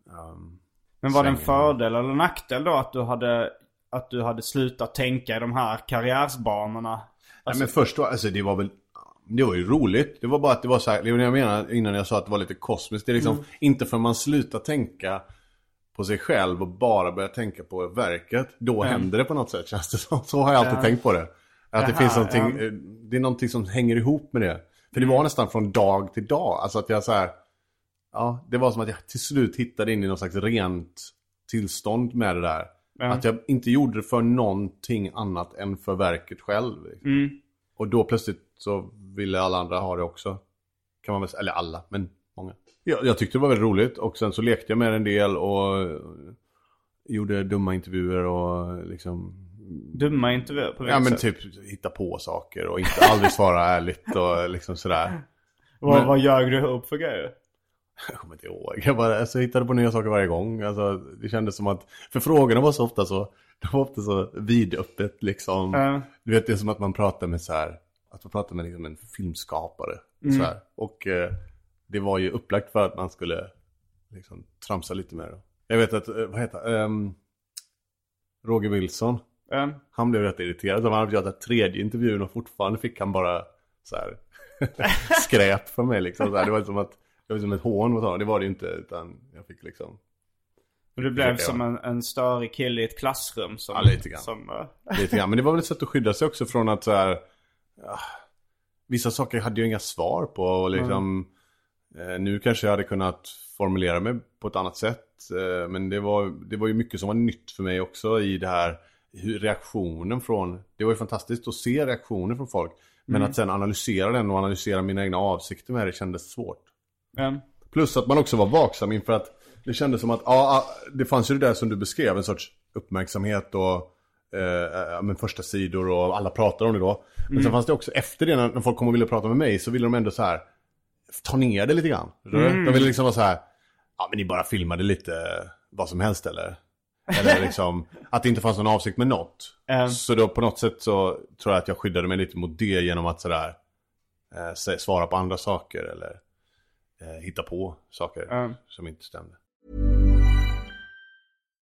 Um, Men var det en fördel eller nackdel då att du hade, att du hade slutat tänka i de här karriärsbanorna? Nej men först var, alltså det var väl Det var ju roligt. Det var bara att det var så här, det var det jag menade innan jag sa att det var lite kosmiskt. Det är liksom inte för man slutar tänka på sig själv och bara börjar tänka på verket. Då händer det på något sätt känns det som. Så har jag alltid tänkt på det. Att det Jaha, finns någonting, ja. eh, det är någonting som hänger ihop med det. För det var nästan från dag till dag. Alltså att jag så här, ja, det var som att jag till slut hittade in i någon slags rent tillstånd med det där. Att jag inte gjorde det för någonting annat än för verket själv. Liksom. Och då plötsligt så ville alla andra ha det också. Kan man väl säga, eller alla, men många. Jag, jag tyckte det var väldigt roligt och sen så lekte jag med en del och eh, gjorde dumma intervjuer och liksom Dumma intervjuer på Ja vilket men sätt? typ hitta på saker och inte aldrig svara ärligt och liksom sådär. Vad, men- vad ljög du upp för grejer? Jag kommer inte ihåg. Jag bara alltså, hittade på nya saker varje gång. Alltså, det kändes som att, för frågorna var så ofta så, de var ofta så vidöppet liksom. Ja. Du vet det är som att man pratar med så här, att man pratar med liksom en filmskapare. Så här. Och eh, det var ju upplagt för att man skulle liksom tramsa lite det. Jag vet att, eh, vad heter um, Roger Wilson. Ja. Han blev rätt irriterad. Han hade gjort den tredje intervjun och fortfarande fick han bara så här skräp från mig liksom. Så här, det var som att, det var som ett hån mot honom. Det var det ju inte utan jag fick liksom Och du blev som en, en störig kille i ett klassrum som... Ja, lite grann. Som, eh, lite grann. Men det var väl ett sätt att skydda sig också från att så här, ja, vissa saker hade jag inga svar på och liksom eh, nu kanske jag hade kunnat formulera mig på ett annat sätt. Eh, men det var, det var ju mycket som var nytt för mig också i det här hur reaktionen från, det var ju fantastiskt att se reaktioner från folk. Men att sen analysera den och analysera mina egna avsikter med det kändes svårt. ja. Plus att man också var vaksam inför att det kändes som att, ja, det fanns ju det där som du beskrev, en sorts uppmärksamhet och eh, ja, men första sidor och alla pratar om det då. Men sen fanns det också efter det när, folk kom och ville prata med mig så ville de ändå så här ta ner det lite grann. Du? De ville liksom vara så här, ja men ni bara filmade lite vad som helst eller? Eller liksom, att det inte fanns någon avsikt med något. Ja. Så då på något sätt så tror jag att jag skyddade mig lite mot det genom att sådär eh, svara på andra saker eller eh, hitta på saker Ja. som inte stämde.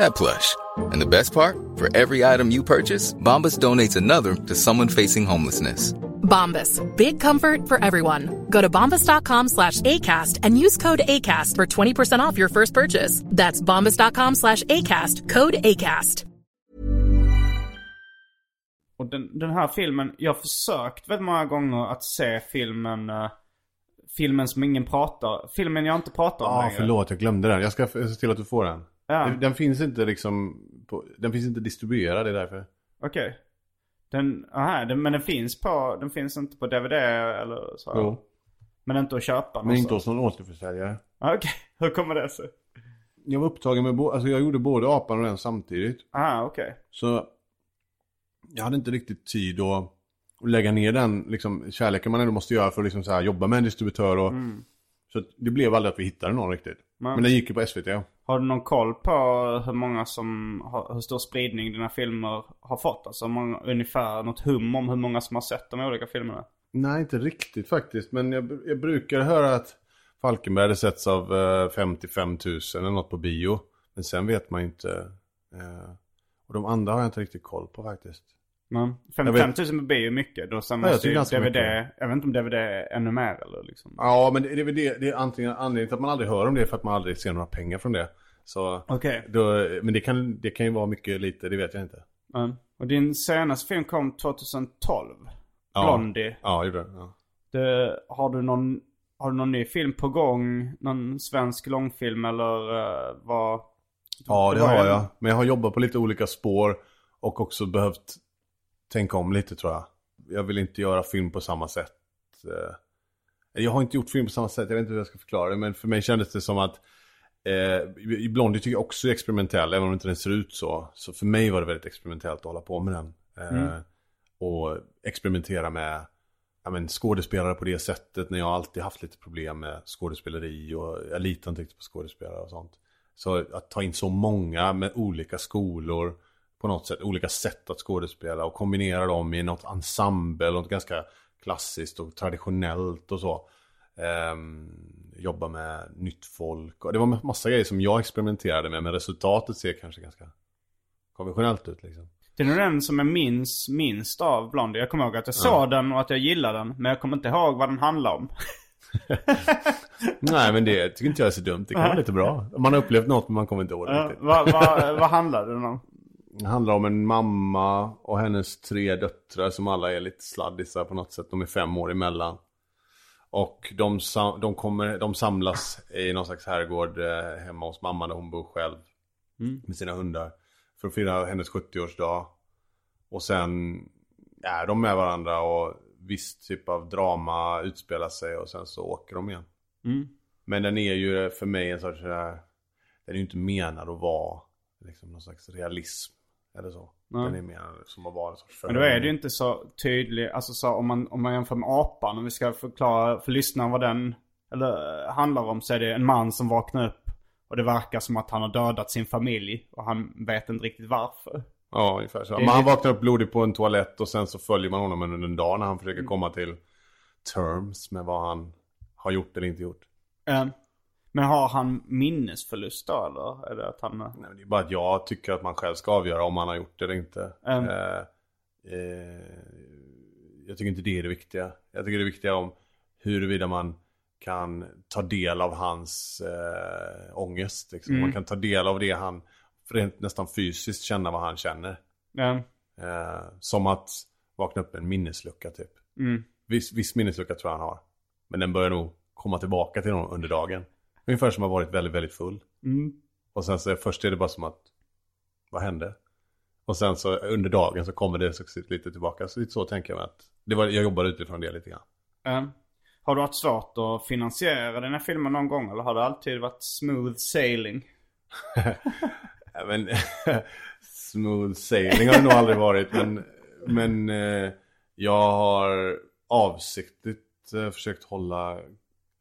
that plush. And the best part? For every item you purchase, Bombas donates another to someone facing homelessness. Bombas. Big comfort for everyone. Go to bombas.com slash ACAST and use code ACAST for 20% off your first purchase. That's bombas.com slash ACAST. Code ACAST. Och den, den här filmen, jag har försökt väldigt många gånger att se filmen, eh, filmen som ingen pratar, filmen jag inte pratar om Ja, längre. förlåt, jag glömde den. Jag ska se till att du får den. Ja. Den- Den finns inte liksom, på, den finns inte distribuerad, det är därför. Okej. Den, aha, den, men den finns på, den finns inte på DVD eller så? Jo. Men inte att köpa Men inte hos någon återförsäljare. Ah, Okej, hur kommer det sig? Jag var upptagen med, alltså jag gjorde både apan och den samtidigt. Ah, okej. Så jag hade inte riktigt tid att, att lägga ner den liksom, kärleken man ändå måste göra för att liksom, så här, jobba med en distributör. Och, Så att det blev aldrig att vi hittade någon riktigt. Men- Men den gick ju på SVT. Har du någon koll på hur många som, har- hur stor spridning dina filmer har fått? Alltså många, ungefär något hum om hur många som har sett de olika filmerna? Nej, inte riktigt faktiskt. Men jag, jag brukar höra att Falkenberg hade setts av eh, 55 000 eller något på bio. Men sen vet man ju inte. Eh, och de andra har jag inte riktigt koll på faktiskt. Jag 55 vet. 000 på bio är mycket. Då sen Ja, jag måste ju DVD, mycket. jag vet inte om DVD är ännu mer eller liksom. Ja, men det, är väl det. Det är antingen anledningen till att man aldrig hör om det för att man aldrig ser några pengar från det. Så, Okej. då, men det kan, det kan ju vara mycket lite, det vet jag inte. Men, och din senaste film kom 2012. Ja. Blondie. Ja, det gjorde. Ja. Det, har, du någon, har du någon ny film på gång? Någon svensk långfilm eller uh, vad? Ja, det har ju- jag. Men jag har jobbat på lite olika spår och också behövt tänka om lite tror jag. Jag vill inte göra film på samma sätt. eh, Jag har inte gjort film på samma sätt, jag vet inte hur jag ska förklara det. Men för mig kändes det som att eh, Blondie tycker jag också är experimentell, även om inte den ser ut så. Så för mig var det väldigt experimentellt att hålla på med den. Eh, Och experimentera med ja, men, skådespelare på det sättet. När jag alltid haft lite problem med skådespeleri och jag litar inte riktigt på skådespelare och sånt. Så att ta in så många med olika skolor på något sätt, olika sätt att skådespela och kombinera dem i något ensemble, något ganska klassiskt och traditionellt och så. Ehm, jobba med nytt folk och det var massa grejer som jag experimenterade med men resultatet ser kanske ganska konventionellt ut liksom. Det är nog den som jag minns minst av Blondie. Jag kommer ihåg att jag såg den och att jag gillade den. Men jag kommer inte ihåg vad den handlar om. Nej men det tycker inte jag är så dumt, det kan vara lite bra. Man har upplevt något men man kommer inte ihåg det riktigt. vad, vad, vad handlar den om? Det handlar om en mamma och hennes tre döttrar som alla är lite sladdisar på något sätt. De är fem år emellan. Och de, sam- de, kommer, de samlas i någon slags herrgård eh, hemma hos mamma där hon bor själv. Med sina hundar. För att fira hennes 70-årsdag. Och sen är de med varandra och viss typ av drama utspelar sig och sen så åker de igen. Men den är ju för mig en sorts sådär, Den är ju inte menad att vara liksom någon slags realism. Eller så. Den är menad som att vara en sorts Men då är det ju inte så tydligt, alltså så om man, om man jämför med apan, om vi ska förklara för lyssnaren vad den eller, eh, handlar om så är det en man som vaknar upp och det verkar som att han har dödat sin familj och han vet inte riktigt varför. Ja, ungefär så. Men han lite- vaknar upp blodig på en toalett och sen så följer man honom under en dag när han försöker komma till terms med vad han har gjort eller inte gjort. Eh, Men har han minnesförlust då eller? Är det att han... Nej, det är bara att jag tycker att man själv ska avgöra om man har gjort det eller inte. Mm. Eh, eh, jag tycker inte det är det viktiga. Jag tycker det är viktiga om huruvida man kan ta del av hans eh, ångest. Liksom. Man kan ta del av det han, rent nästan fysiskt känna vad han känner. Eh, Eh, som att vakna upp en minneslucka typ. Viss, viss minneslucka tror jag han har. Men den börjar nog komma tillbaka till honom under dagen. Ungefär som att ha varit väldigt, väldigt full. Och sen så först är det bara som att, vad hände? Och sen så under dagen så kommer det successivt lite tillbaka. Så lite så tänker jag mig att, det var, jag jobbar utifrån det lite grann. eh. Har du haft svårt att finansiera den här filmen någon gång eller har det alltid varit smooth sailing? Ja, men smooth sailing har det nog aldrig varit. Men, men eh, jag har avsiktligt eh, försökt hålla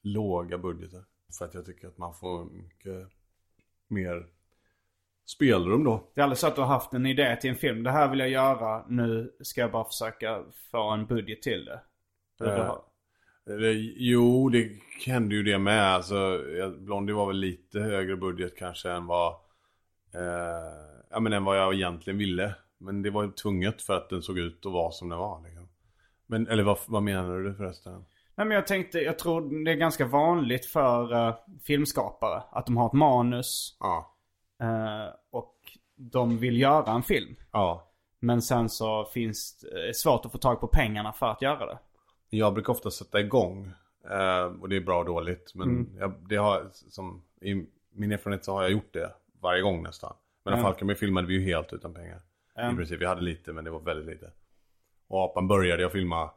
låga budgetar. För att jag tycker att man får mycket mer spelrum då. Det är aldrig så att du har haft en idé till en film. Det här vill jag göra. Nu ska jag bara försöka få en budget till det. Eh, Det, jo, det hände ju det med. Alltså, Blondie var väl lite högre budget kanske än vad, eh, ja, men än vad jag egentligen ville. Men det var ju tvunget för att den såg ut att vara som den var. Liksom. Men, eller vad, vad menar du förresten? Nej men jag tänkte, jag tror det är ganska vanligt för eh, filmskapare att de har ett manus Ja. eh, och de vill göra en film. Ja. Men sen så finns det är svårt att få tag på pengarna för att göra det. Jag brukar ofta sätta igång. Eh, och det är bra och dåligt. Men jag, det har, som, i min erfarenhet så har jag gjort det varje gång nästan. Men mm. Falkenberg filmade vi ju helt utan pengar. I princip, vi hade lite men det var väldigt lite. Och Apan började jag filma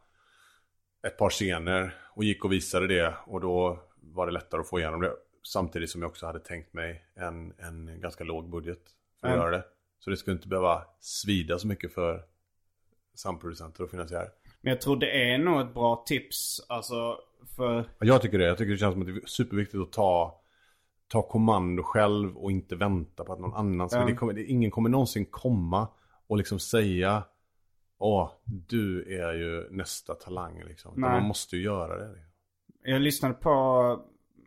ett par scener och gick och visade det. Och då var det lättare att få igenom det. Samtidigt som jag också hade tänkt mig en, en ganska låg budget för att Mm. göra det. Så det skulle inte behöva svida så mycket för samproducenter och finansiärer. Men jag tror det är nog ett bra tips. Alltså för... Ja, Jag tycker det. Jag tycker det känns som att det är superviktigt att ta, ta kommando själv och inte vänta på att någon annan ska. Ja. Det kommer, det, ingen kommer någonsin komma och liksom säga Åh, du är ju nästa talang liksom. Nej. Man måste ju göra det. liksom. Jag lyssnade på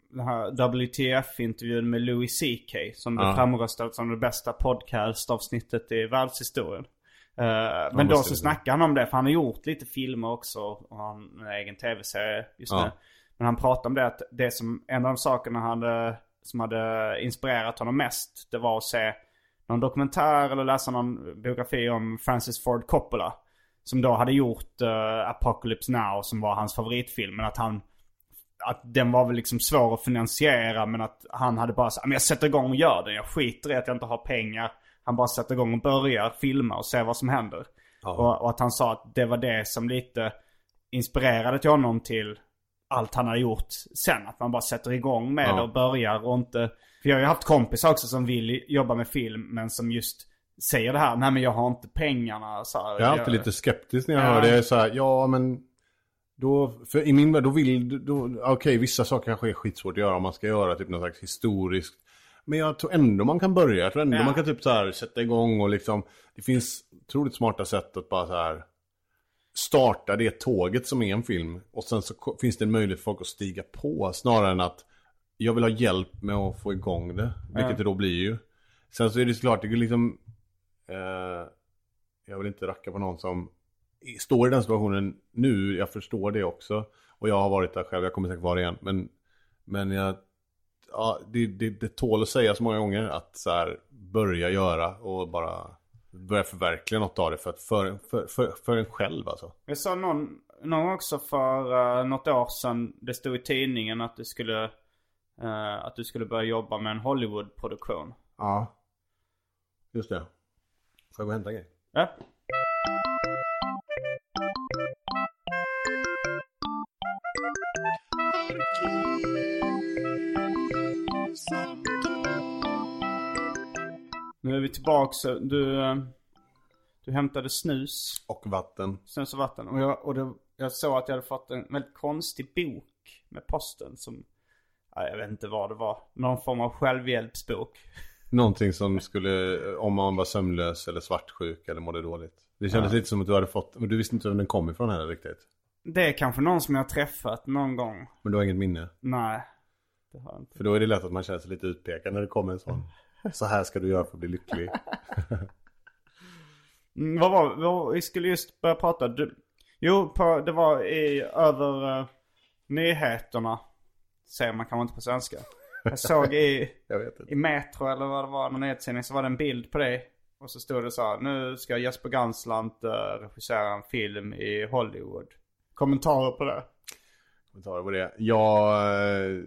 den här WTF-intervjun med Louis CK. Som blev Ja. framröstad som det bästa podcastavsnittet i världshistorien. Eh, men då så det. snackade han om det, för han har gjort lite filmer också. Och han har en egen tv-serie just Ja. nu. Men han pratade om det att det som, en av de sakerna han hade, som hade inspirerat honom mest, det var att se någon dokumentär eller läsa någon biografi om Francis Ford Coppola. Som då hade gjort eh, Apocalypse Now som var hans favoritfilm. Men att han att den var väl liksom svår att finansiera men att han hade bara sagt men jag sätter igång och gör den. Jag skiter i att jag inte har pengar. Han bara sätter igång och börjar filma och ser vad som händer. Och, och att han sa att det var det som lite inspirerade till honom till allt han har gjort sen. Att man bara sätter igång med Ja. det och börjar och inte... För jag har ju haft kompisar också som vill jobba med film men som just säger det här. Nej men jag har inte pengarna. Så här, Jag är alltid lite skeptisk när jag Ja. hör det. Jag är så här, ja men... Då, för i min värld, då vill... Då, Okej, vissa saker kanske är skitsvårt att göra om man ska göra typ något slags historiskt. Men jag tror ändå man kan börja. Jag tror ändå Ja. man kan typ så här sätta igång och liksom... Det finns otroligt smarta sätt att bara så här... Starta det tåget som är en film. Och sen så finns det en möjlighet för folk att stiga på. Snarare än att jag vill ha hjälp med att få igång det. Vilket det då blir ju. Sen så är det såklart, det är liksom... Eh, jag vill inte racka på någon som står i den situationen nu. Jag förstår det också. Och jag har varit där själv, jag kommer säkert vara det igen. Men, men jag, ja, det, det, det tål att säga så många gånger att så här, börja göra och bara börja förverkliga något av det för, att för, för, för, för en själv alltså. Jag sa någon, någon också för uh, något år sedan. Det stod i tidningen att du skulle, eh, att du skulle börja jobba med en Hollywood-produktion. Ja. Just det. Får jag gå och hämta en grej? Ja. Nu är vi tillbaks. Du, eh, du hämtade snus, Och vatten. snus och vatten. Och, jag, och det, jag såg att jag hade fått en väldigt konstig bok med posten som... ja, Jag vet inte vad det var. Någon form av självhjälpsbok. Någonting som skulle, om man var sömnlös eller svartsjuk eller mådde dåligt. Det kändes lite som att du hade fått, men du visste inte vem den kom ifrån heller riktigt. Det är kanske någon som jag har träffat någon gång. Men du har inget minne. Nej. Det har jag inte. För då är det lätt att man känner sig lite utpekad när det kommer en sån. Så här ska du göra för att bli lycklig. Mm, vad var vad, Vi skulle just börja prata. Du, jo, på, det var i över uh, nyheterna. Säger man kanske inte på svenska. Jag såg i, Jag i Metro eller vad det var, någon nyhetstidning, så var det en bild på dig. Och så stod det så här, nu ska Jesper Ganslant uh, regissera en film i Hollywood. Kommentarer på det? Kommentarer på det. Jag eh,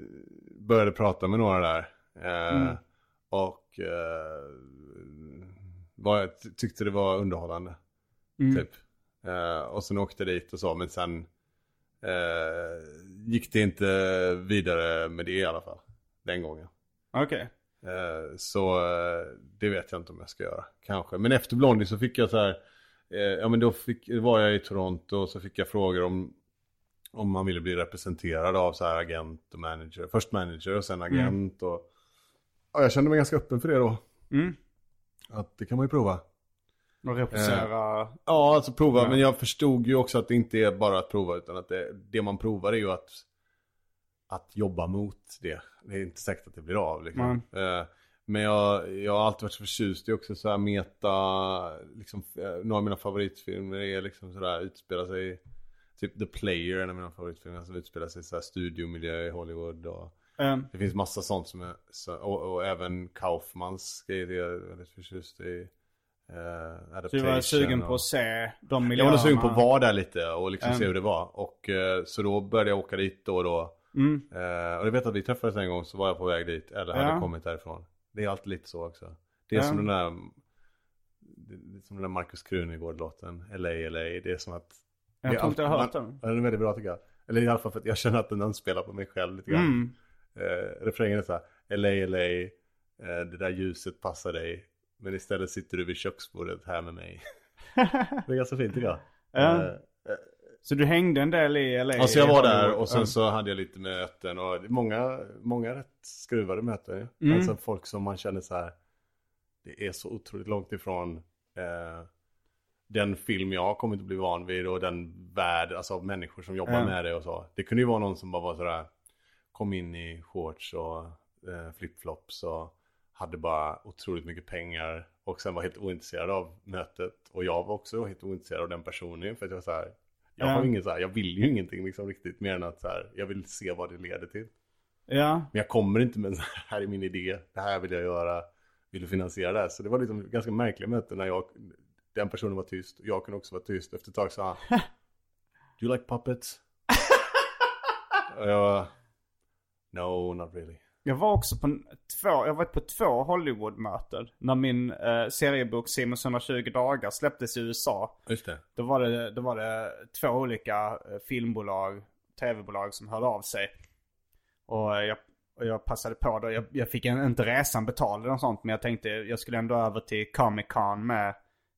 började prata med några där. Eh, Och eh, var, tyckte det var underhållande. Typ. Eh, och sen åkte dit och så. Men sen eh, gick det inte vidare med det i alla fall. Den gången. Okej. Eh, Så eh, det vet jag inte om jag ska göra. Kanske. Men efter Blondie så fick jag så här. eh, Ja men då fick, var jag i Toronto och så fick jag frågor om. Om man ville bli representerad av så här agent och manager. Först manager och sen agent och. Ja, jag kände mig ganska öppen för det då. Mm. Att det kan man ju prova. Och representera... Ja, alltså prova. Ja. Men jag förstod ju också att det inte är bara att prova utan att det, det man provar är ju att, att jobba mot det. Det är inte säkert att det blir av liksom. Eh, Men jag, jag har alltid varit så förtjust i också så här meta, liksom, eh, några av mina favoritfilmer är liksom sådär utspela sig, typ The Player, en av mina favoritfilmer som utspelar sig i så här studiomiljö i Hollywood och Ehm, det finns massa sånt som är, så, och, och även Kaufmans grejer är jag väldigt förtjust i. Uh, så du var sugen på att se de miljöerna? jag var sugen på att vara där lite och liksom Mm. se hur det var. Och eh, så då började jag åka dit då och då. Mm. Eh, och jag vet att vi träffades en gång så var jag på väg dit. Eller hade Ja. kommit därifrån. Det är alltid lite så också. Det är Ja. som den där det som den där Marcus Krunegård-låten. LA, LA. Det är som att... Jag tror inte jag har hört den. Den är väldigt bra tycker jag. Eller i alla fall för att jag känner att den anspelar på mig själv lite grann. Mm. Eh, refrängen är så här. LA, LA. Eh, det där ljuset passar dig. Men istället sitter du vid köksbordet här med mig. det är ganska fint tycker jag. Ja. Eh, Så du hängde en del i LA? Alltså jag var där och sen så hade jag lite möten och många, många rätt skruvade möten. Mm. Alltså folk som man känner så här. Det är så otroligt långt ifrån eh, den film jag kommit att bli van vid och den värld, alltså människor som jobbar Ja. med det och så. Det kunde ju vara någon som bara var sådär, kom in i shorts och eh, flipflops och hade bara otroligt mycket pengar och sen var helt ointresserad av mötet. Och jag var också helt ointresserad av den personen för att jag var så här, jag Ja. har ingen så här, jag vill ju ingenting liksom riktigt mer än att så här, jag vill se vad det leder till. Ja. Men jag kommer inte med så här, här är min idé, det här vill jag göra, vill du finansiera det här? Så det var liksom ganska märkliga möten när jag, den personen var tyst och jag kunde också vara tyst. Efter ett tag sa han, Do you like puppets? och jag No, not really. Jag var också på två, jag varit på två Hollywood-möten. När min eh, seriebok Simons 120 dagar släpptes i USA. Just det. Då var det, då var det två olika eh, filmbolag. tv-bolag som hörde av sig. Och jag, och jag passade på då. Jag, jag fick en, inte resan betald eller sånt. Men jag tänkte jag skulle ändå över till Comic Con med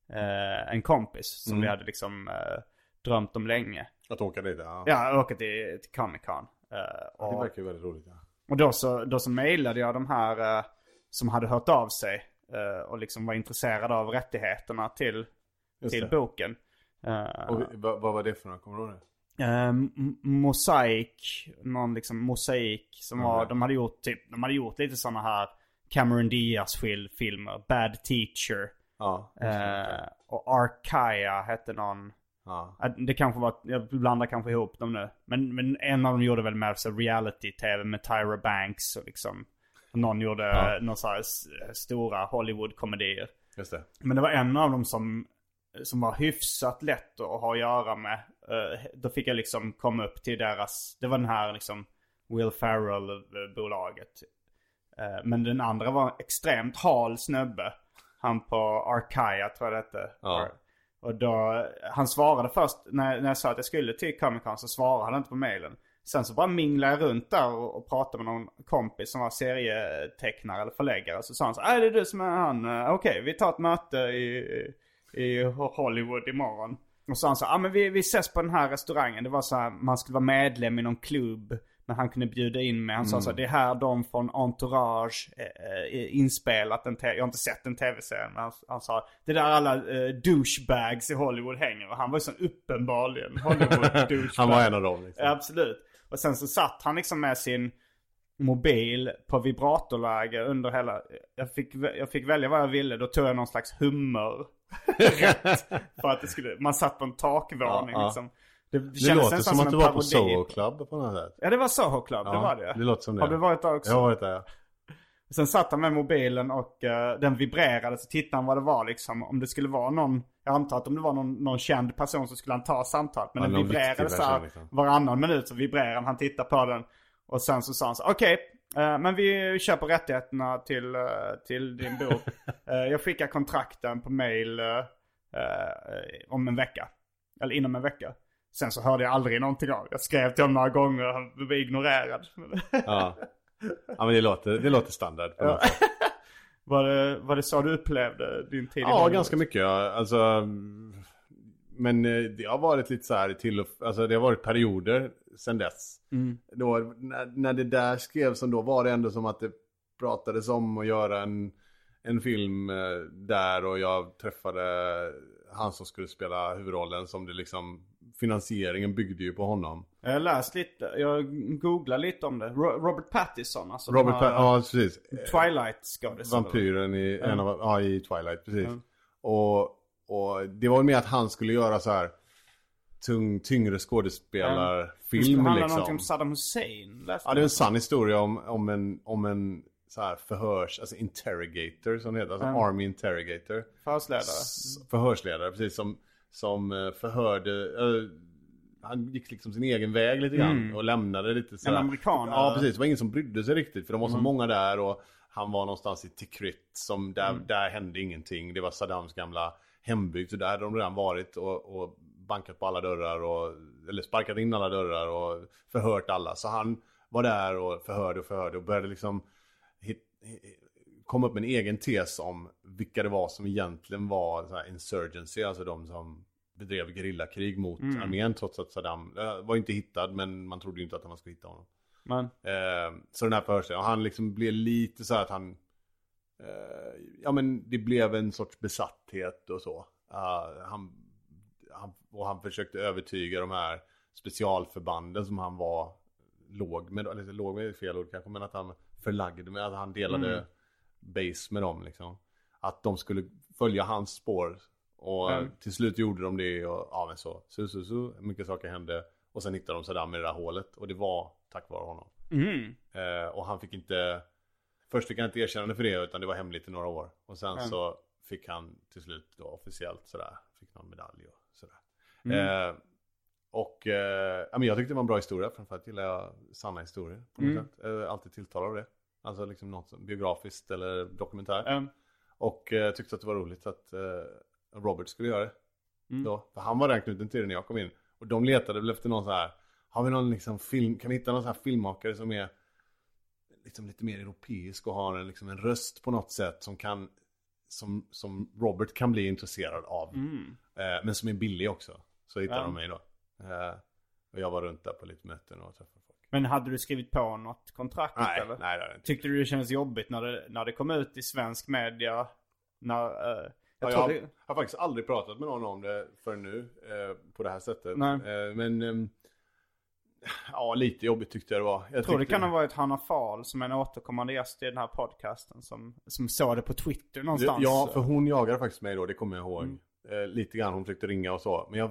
eh, en kompis. Som vi hade liksom eh, drömt om länge. Att åka dit, ja. Ja, åka till, till Comic Con. Eh, Det och, verkar ju väldigt roligt, ja. Och då så, då så mejlade jag de här eh, som hade hört av sig. eh, och liksom var intresserade av rättigheterna till, Just till det. boken. Eh, Och vad, vad var det för några? Kommer du ihåg det? Eh, M- Mosaic, någon liksom mosaik som var, de hade gjort typ, de hade gjort lite sådana här Cameron Diaz fil- filmer, Bad Teacher. Ja. Eh, och Arkaya hette någon. Ja. Det kanske var, jag blandar kanske ihop dem nu. Men, men en av dem gjorde väl mer så reality-tv med Tyra Banks och liksom. Någon gjorde Ja. några så här stora Hollywood-komedier. Just det. Men det var en av dem som, som var hyfsat lätt att ha att göra med. Eh, då fick jag liksom komma upp till deras, det var den här liksom Will Ferrell-bolaget. Eh, men den andra var en extremt hal snubbe. Han på Arkaya tror jag det hette. Ja. Och då, han svarade först när, när jag sa att jag skulle till Comic Con så svarade han inte på mailen. Sen så bara minglade jag runt där och, och pratade med någon kompis som var serietecknare eller förläggare. Så sa han så är det är du som är han. okej Okej, vi tar ett möte i, i Hollywood imorgon. Och så sa han så ja ah, men vi, vi ses på den här restaurangen. Det var så här, man skulle vara medlem i någon klubb. Men han kunde bjuda in mig. Han sa så här, det är här de från Entourage eh, eh, inspelat en tv. Jag har inte sett en tv-serie. Men han, han sa, det är där alla eh, douchebags i Hollywood hänger. Och han var ju så uppenbarligen Hollywood-douchebag. Han var en av dem liksom. Ja, absolut. Och sen så satt han liksom med sin mobil på vibratorläge under hela... Jag fick, jag fick välja vad jag ville. Då tog jag någon slags hummer. Rätt. För att det skulle... Man satt på en takvåning Ja, ja. liksom. Det, det, Det kändes låter som att du var på. Soho Club på något sätt. Ja, det var Soho Club. det var det. Det låter som det. Har du varit där också? Jag har varit där, ja. Sen satt han med mobilen och eh, den vibrerade så tittade han vad det var liksom. Om det skulle vara någon, jag antar att om det var någon, någon känd person så skulle han ta samtalet. Men Ja, den vibrerade så här liksom. varannan minut så vibrerade den. Han tittade på den. Och sen så sa han så okej, eh, men vi köper rättigheterna till, eh, till din bok. Jag skickar kontrakten på mail om en vecka. Eller inom en vecka. Sen så hörde jag aldrig någonting av Jag skrev till honom några gånger och han blev ignorerad. Ja. ja, men det låter, det låter standard. Sätt. Var det, var det så du upplevde din tid Ja, ganska mycket. Ja. Alltså, mm, men eh, det har varit lite så här till och, alltså det har varit perioder sen dess. Då, när, när det där skrevs som då var det ändå som att det pratades om att göra en, en film eh, där och jag träffade han som skulle spela huvudrollen som det liksom finansieringen byggde ju på honom. Jag har läst lite, jag googlade lite om det. Ro- Robert Pattinson alltså. Robert här, ja precis. Twilight skådespelare. Vampyren i, en av, ja, i Twilight, precis. Och, och det var mer att han skulle göra så här tung, tyngre Det skådespelarfilm skulle handla liksom. någonting om Saddam Hussein. Läste Ja, det är en sann historia om, om en, om en så här förhörs, alltså interrogator som det heter, alltså army interrogator. Förhörsledare. S- Förhörsledare, precis som, som eh, förhörde, eh, han gick liksom sin egen väg lite grann och lämnade lite så En amerikan, Ja, precis. Det var ingen som brydde sig riktigt för det var så många där och han var någonstans i Tikrit som där, där hände ingenting. Det var Saddams gamla hembygd så där hade de redan varit och, och bankat på alla dörrar och, eller sparkat in alla dörrar och förhört alla. Så han var där och förhörde och förhörde och började liksom hit, kom upp med en egen tes om vilka det var som egentligen var så här insurgency, alltså de som bedrev gerillakrig mot armén trots att Saddam eh, var inte hittad men man trodde ju inte att man skulle hitta honom. Men, Eh, så den här förhörsledaren, och han liksom blev lite så här att han eh, Ja men det blev en sorts besatthet och så. Eh, han, han, och han försökte övertyga de här specialförbanden som han var låg med, eller låg med fel ord kanske, men att han förlagde med, att han delade base med dem liksom. Att de skulle följa hans spår. Och Mm. till slut gjorde de det och ja men så, så, så, så, mycket saker hände. Och sen hittade de Saddam i det där hålet och det var tack vare honom. mm. Eh, och han fick inte Först fick han inte erkännande för det utan det var hemligt i några år. Och sen så fick han till slut då officiellt sådär. Fick någon medalj och sådär. Eh, och eh, jag tyckte det var en bra historia. Framförallt gillar jag sanna historier på något sätt. Eh, alltid tilltalad av det. Alltså liksom något biografiskt eller dokumentär. Ehm, Och eh, tyckte att det var roligt att eh, Robert skulle göra det. Mm. Då. För han var redan knuten till det när jag kom in. Och de letade väl efter någon så här Har vi någon liksom film, kan vi hitta någon sån här filmmakare som är liksom lite mer europeisk och har en, liksom en röst på något sätt som kan, som, som Robert kan bli intresserad av. Eh, men som är billig också. Så hittade Ja. de mig då. Eh, och jag var runt där på lite möten och träffade. Men hade du skrivit på något kontrakt Nej, eller? nej jag inte. Tyckte du det kändes jobbigt när det, när det kom ut i svensk media? När, eh, jag Jag, tror har, det, har faktiskt aldrig pratat med någon om det för nu eh, på det här sättet. Nej. Eh, men ehm, ja, lite jobbigt tyckte jag det var. Jag jag tror det kan ha varit Hanna Fahl som är en återkommande gäst i den här podcasten som, som såg det på Twitter någonstans. Ja, för hon jagade faktiskt mig då, det kommer jag ihåg. Mm. Eh, lite grann, hon försökte ringa och så. Men jag,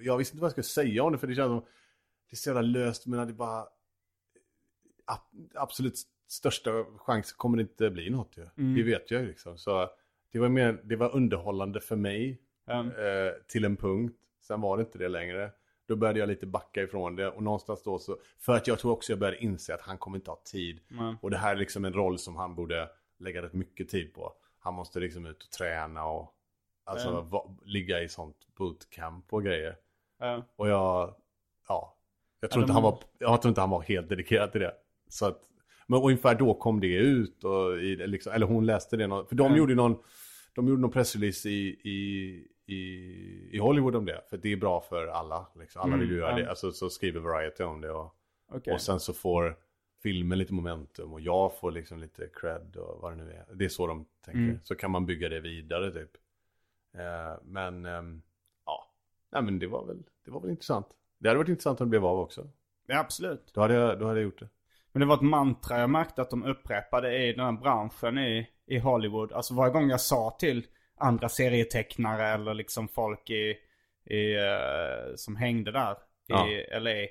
jag visste inte vad jag skulle säga om det, för det känns som... Det är så jävla löst, men det är bara... ab- Absolut största chans kommer det inte bli något ju. Mm. Det vet jag ju liksom. Så det var mer, det var underhållande för mig. Mm. Eh, till en punkt. Sen var det inte det längre. Då började jag lite backa ifrån det. Och någonstans då så... För att jag tror också jag började inse att han kommer inte ha tid. Och det här är liksom en roll som han borde lägga rätt mycket tid på. Han måste liksom ut och träna och... Alltså va, ligga i sånt bootcamp och grejer. Ja. Och jag... Ja. Jag tror, inte han var, jag tror inte han var helt dedikerad till det. Så att... Men ungefär då kom det ut och i, liksom, eller hon läste det. Någon, för de gjorde någon... De gjorde någon pressrelease i, i, i, i Hollywood om det. För det är bra för alla. Liksom. Alla vill ju göra ja. det. Alltså, så skriver Variety om det. Och, Okej. och sen så får filmen lite momentum. Och jag får liksom lite cred och vad det nu är. Det är så de tänker. Mm. Så kan man bygga det vidare typ. Eh, men ehm, ja. Nej men det var, väl, det var väl intressant. Det hade varit intressant om det blev av också. ja, absolut. Då hade jag, då hade jag gjort det. Men det var ett mantra jag märkte att de upprepade i den här branschen i, i Hollywood. Alltså varje gång jag sa till andra serietecknare eller liksom folk i, i, eh, som hängde där Ja. i LA.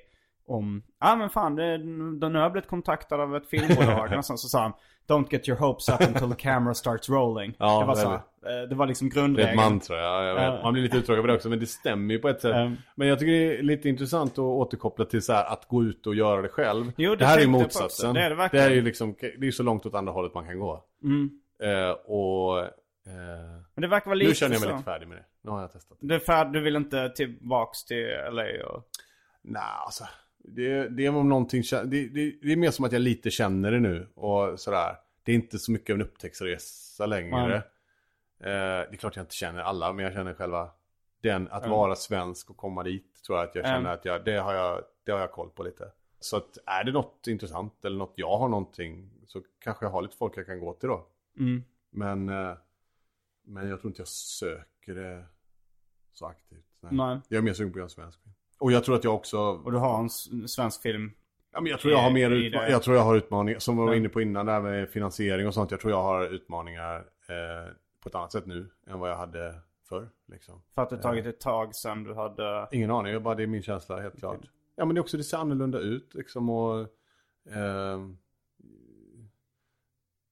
Om, ja ah, men fan, det, då nu har jag blivit kontaktad av ett filmbolag. och sen så sa han, don't get your hopes up until the camera starts rolling. Ja, det, var det så, är eh, det var liksom Det är grundregeln. ett mantra, ja, jag vet. Man blir lite uttråkad på det också, men det stämmer ju på ett sätt. Mm. Men jag tycker det är lite intressant att återkoppla till så här, att gå ut och göra det själv. Jo, det det här är ju motsatsen. Det är det. Det är ju liksom, det är så långt åt andra hållet man kan gå. Mm. Eh, och... Eh, Men det verkar vara lite nu känner jag mig så. lite färdig med det. Nu har jag testat det. Du, är färd, du vill inte tillbaks till LA och... Nej, alltså. Det, det är om någonting, det, det, det är mer som att jag lite känner det nu. Och sådär. Det är inte så mycket av en upptäcktsresa längre. Eh, det är klart jag inte känner alla, men jag känner själva den, att Mm. vara svensk och komma dit. Tror jag att jag känner Mm. att jag, det, har jag, det har jag koll på lite. Så att är det något intressant eller något jag har någonting så kanske jag har lite folk jag kan gå till då. Mm. Men, eh, men jag tror inte jag söker det så aktivt. Nej. Nej. Jag är mer sugen på att göra en svensk film. Och jag tror att jag också... Och du har en svensk film. Ja, men jag tror jag har mer i- i utma- det. Jag tror jag har utmaningar, som vi var inne på innan där med finansiering och sånt. Jag tror jag har utmaningar eh, på ett annat sätt nu än vad jag hade förr. Liksom. För att det tagit ett tag sedan du hade... Ingen aning, jag bara, det är min känsla helt klart. Ja men det är också, det ser annorlunda ut liksom och... ehm,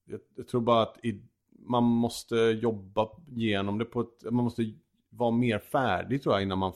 jag, jag tror bara att i, man måste jobba igenom det på ett... Man måste vara mer färdig tror jag innan man...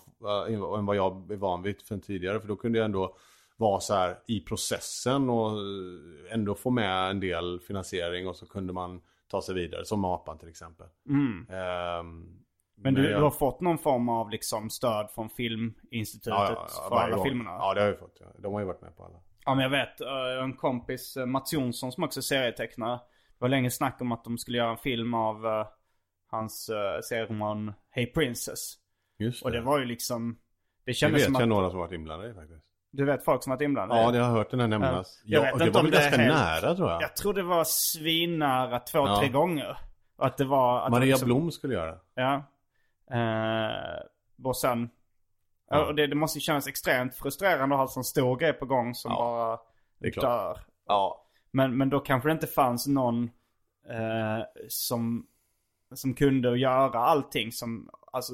Äh, än vad jag är van vid sen tidigare. För då kunde jag ändå vara så här i processen och eh, ändå få med en del finansiering och så kunde man ta sig vidare. Som Mapan till exempel. Mm. Ehm, Men du, jag- har fått någon form av liksom stöd från Filminstitutet för varje alla gång. filmerna? Ja, det har jag fått. Ja. De har ju varit med på alla. Ja men jag vet, eh, en kompis, Mats Jonsson som också är serietecknare. Det var länge snack om att de skulle göra en film av hans uh, serieroman Hey Princess. Just det. Och det var ju liksom... Det det kändes vet som jag att... några som varit inblandade i faktiskt. Du vet folk som varit inblandade? Ja, det har jag hört den här nämnas. Jag Ja, vet det inte var om det ganska helt- nära tror jag. Jag tror det var svinnära två, Ja. tre gånger. Och att det var... Att det Maria liksom, Blom skulle göra. Ja. Eh, och sen... Ja. Och det, det måste ju kännas extremt frustrerande att ha en sån stor grej på gång som Ja, bara det är klart. dör. Ja. Men, men då kanske det inte fanns någon eh, som, som kunde göra allting som... Alltså,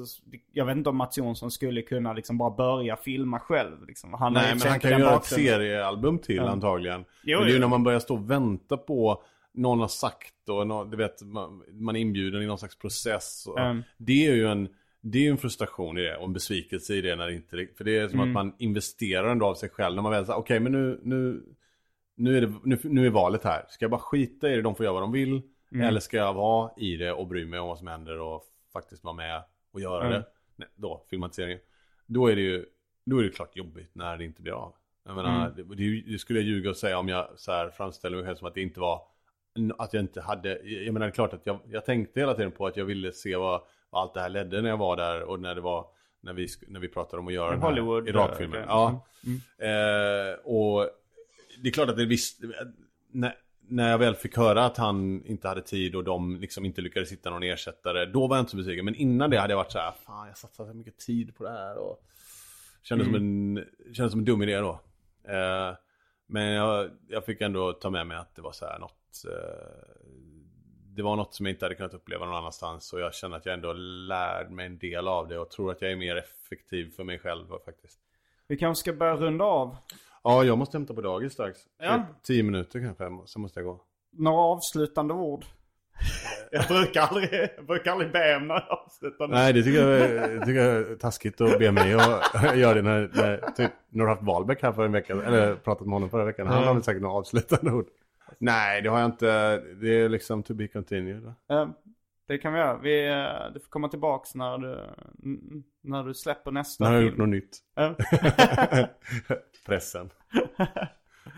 jag vet inte om Mats Jonsson skulle kunna liksom bara börja filma själv. Liksom. Han Nej, men han kan ju göra ett seriealbum till Ja. antagligen. Jo, men det är ju när man börjar stå och vänta på någon har sagt och du vet, man, man är inbjuden i någon slags process. Och Mm. Det är ju en, det är ju en frustration i det och en besvikelse i det när det inte För det är som Mm. att man investerar ändå av sig själv när man väl säger okej men nu, nu, nu, är det, nu, nu är valet här. Ska jag bara skita i det, de får göra vad de vill. Mm. Eller ska jag vara i det och bry mig om vad som händer och faktiskt vara med och göra Mm. det. Nej, då, filmatiseringen. Då är det ju då är det klart jobbigt när det inte blir av. Jag menar, det, det, det skulle jag ljuga och säga om jag så här framställer mig själv som att det inte var, att jag inte hade, jag menar det är klart att jag, jag tänkte hela tiden på att jag ville se vad, vad allt det här ledde när jag var där och när det var, när vi, när vi pratade om att göra den här Hollywood, Irakfilmen. eh, Ja. Eh, och det är klart att det visst, när, när jag väl fick höra att han inte hade tid och de liksom inte lyckades hitta någon ersättare, då var jag inte så besviken. Men innan det hade jag varit så här, fan jag satsade så mycket tid på det här och kändes, som, en, kändes som en dum idé då. Eh, men jag, jag fick ändå ta med mig att det var så här något, eh, det var något som jag inte hade kunnat uppleva någon annanstans och jag känner att jag ändå lärde mig en del av det och tror att jag är mer effektiv för mig själv faktiskt. Vi kanske ska börja runda av. Ja, jag måste hämta på dagis strax. Ja. Typ Tio minuter kanske, sen måste jag gå. Några avslutande ord? Jag brukar aldrig, jag brukar aldrig be om några avslutande Nej, det tycker jag, tycker jag är taskigt att be mig att göra det när, när, typ, när du har haft Wahlbeck här för en vecka, eller pratat med honom förra veckan. Han har väl säkert några avslutande ord. Nej, det har jag inte. Det är liksom to be continued. va? Det kan vi göra. Vi, eh, du får komma tillbaks när du, när du släpper nästa När har jag film. gjort något nytt. Pressen.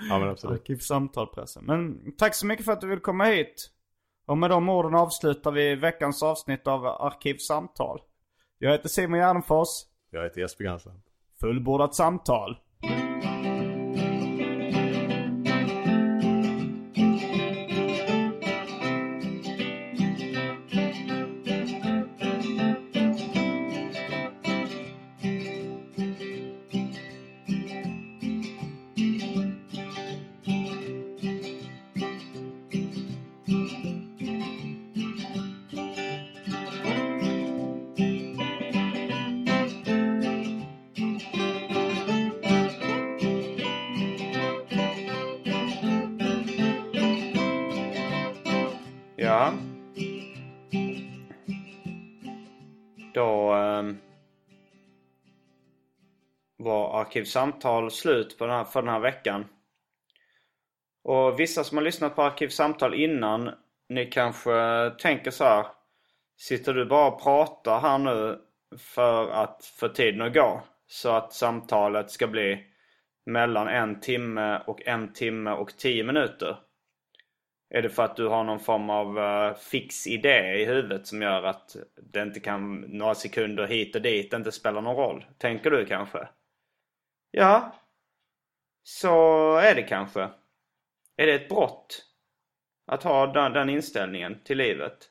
Ja men absolut. Arkivsamtalpressen. Men tack så mycket för att du vill komma hit. Och med de orden avslutar vi veckans avsnitt av Arkivsamtal. Jag heter Simon Gärdenfors. Jag heter Jesper Gansen. Fullbordat samtal. Arkivsamtal slut på den här, för den här veckan. Och vissa som har lyssnat på Arkivsamtal innan, ni kanske tänker så här. Sitter du bara och pratar här nu för att få tiden att gå? Så att samtalet ska bli mellan en timme och en timme och tio minuter. Är det för att du har någon form av eh, fix idé i huvudet som gör att det inte kan, några sekunder hit och dit inte spelar någon roll? Tänker du kanske? Ja, så är det kanske. Är det ett brott? Att ha den, den inställningen till livet?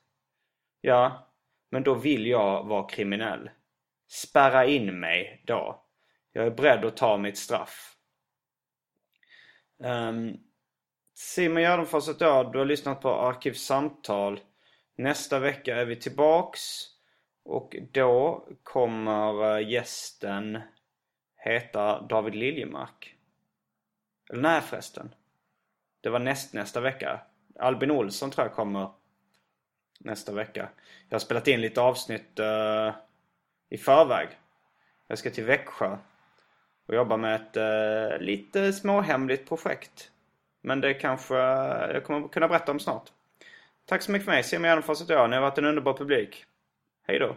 Ja, men då vill jag vara kriminell. Spärra in mig då. Jag är beredd att ta mitt straff. Um, Simon Gärdenfors heter jag. Du har lyssnat på Arkivsamtal. Nästa vecka är vi tillbaks. Och då kommer eh, gästen heta David Liljemark. Eller nej förresten. Det var näst nästa vecka. Albin Olsson tror jag kommer nästa vecka. Jag har spelat in lite avsnitt uh, i förväg. Jag ska till Växjö och jobba med ett uh, lite småhemligt projekt. Men det kanske jag kommer kunna berätta om snart. Tack så mycket för mig. Simon Gärdenfors heter jag. Ni har varit en underbar publik. Hej då.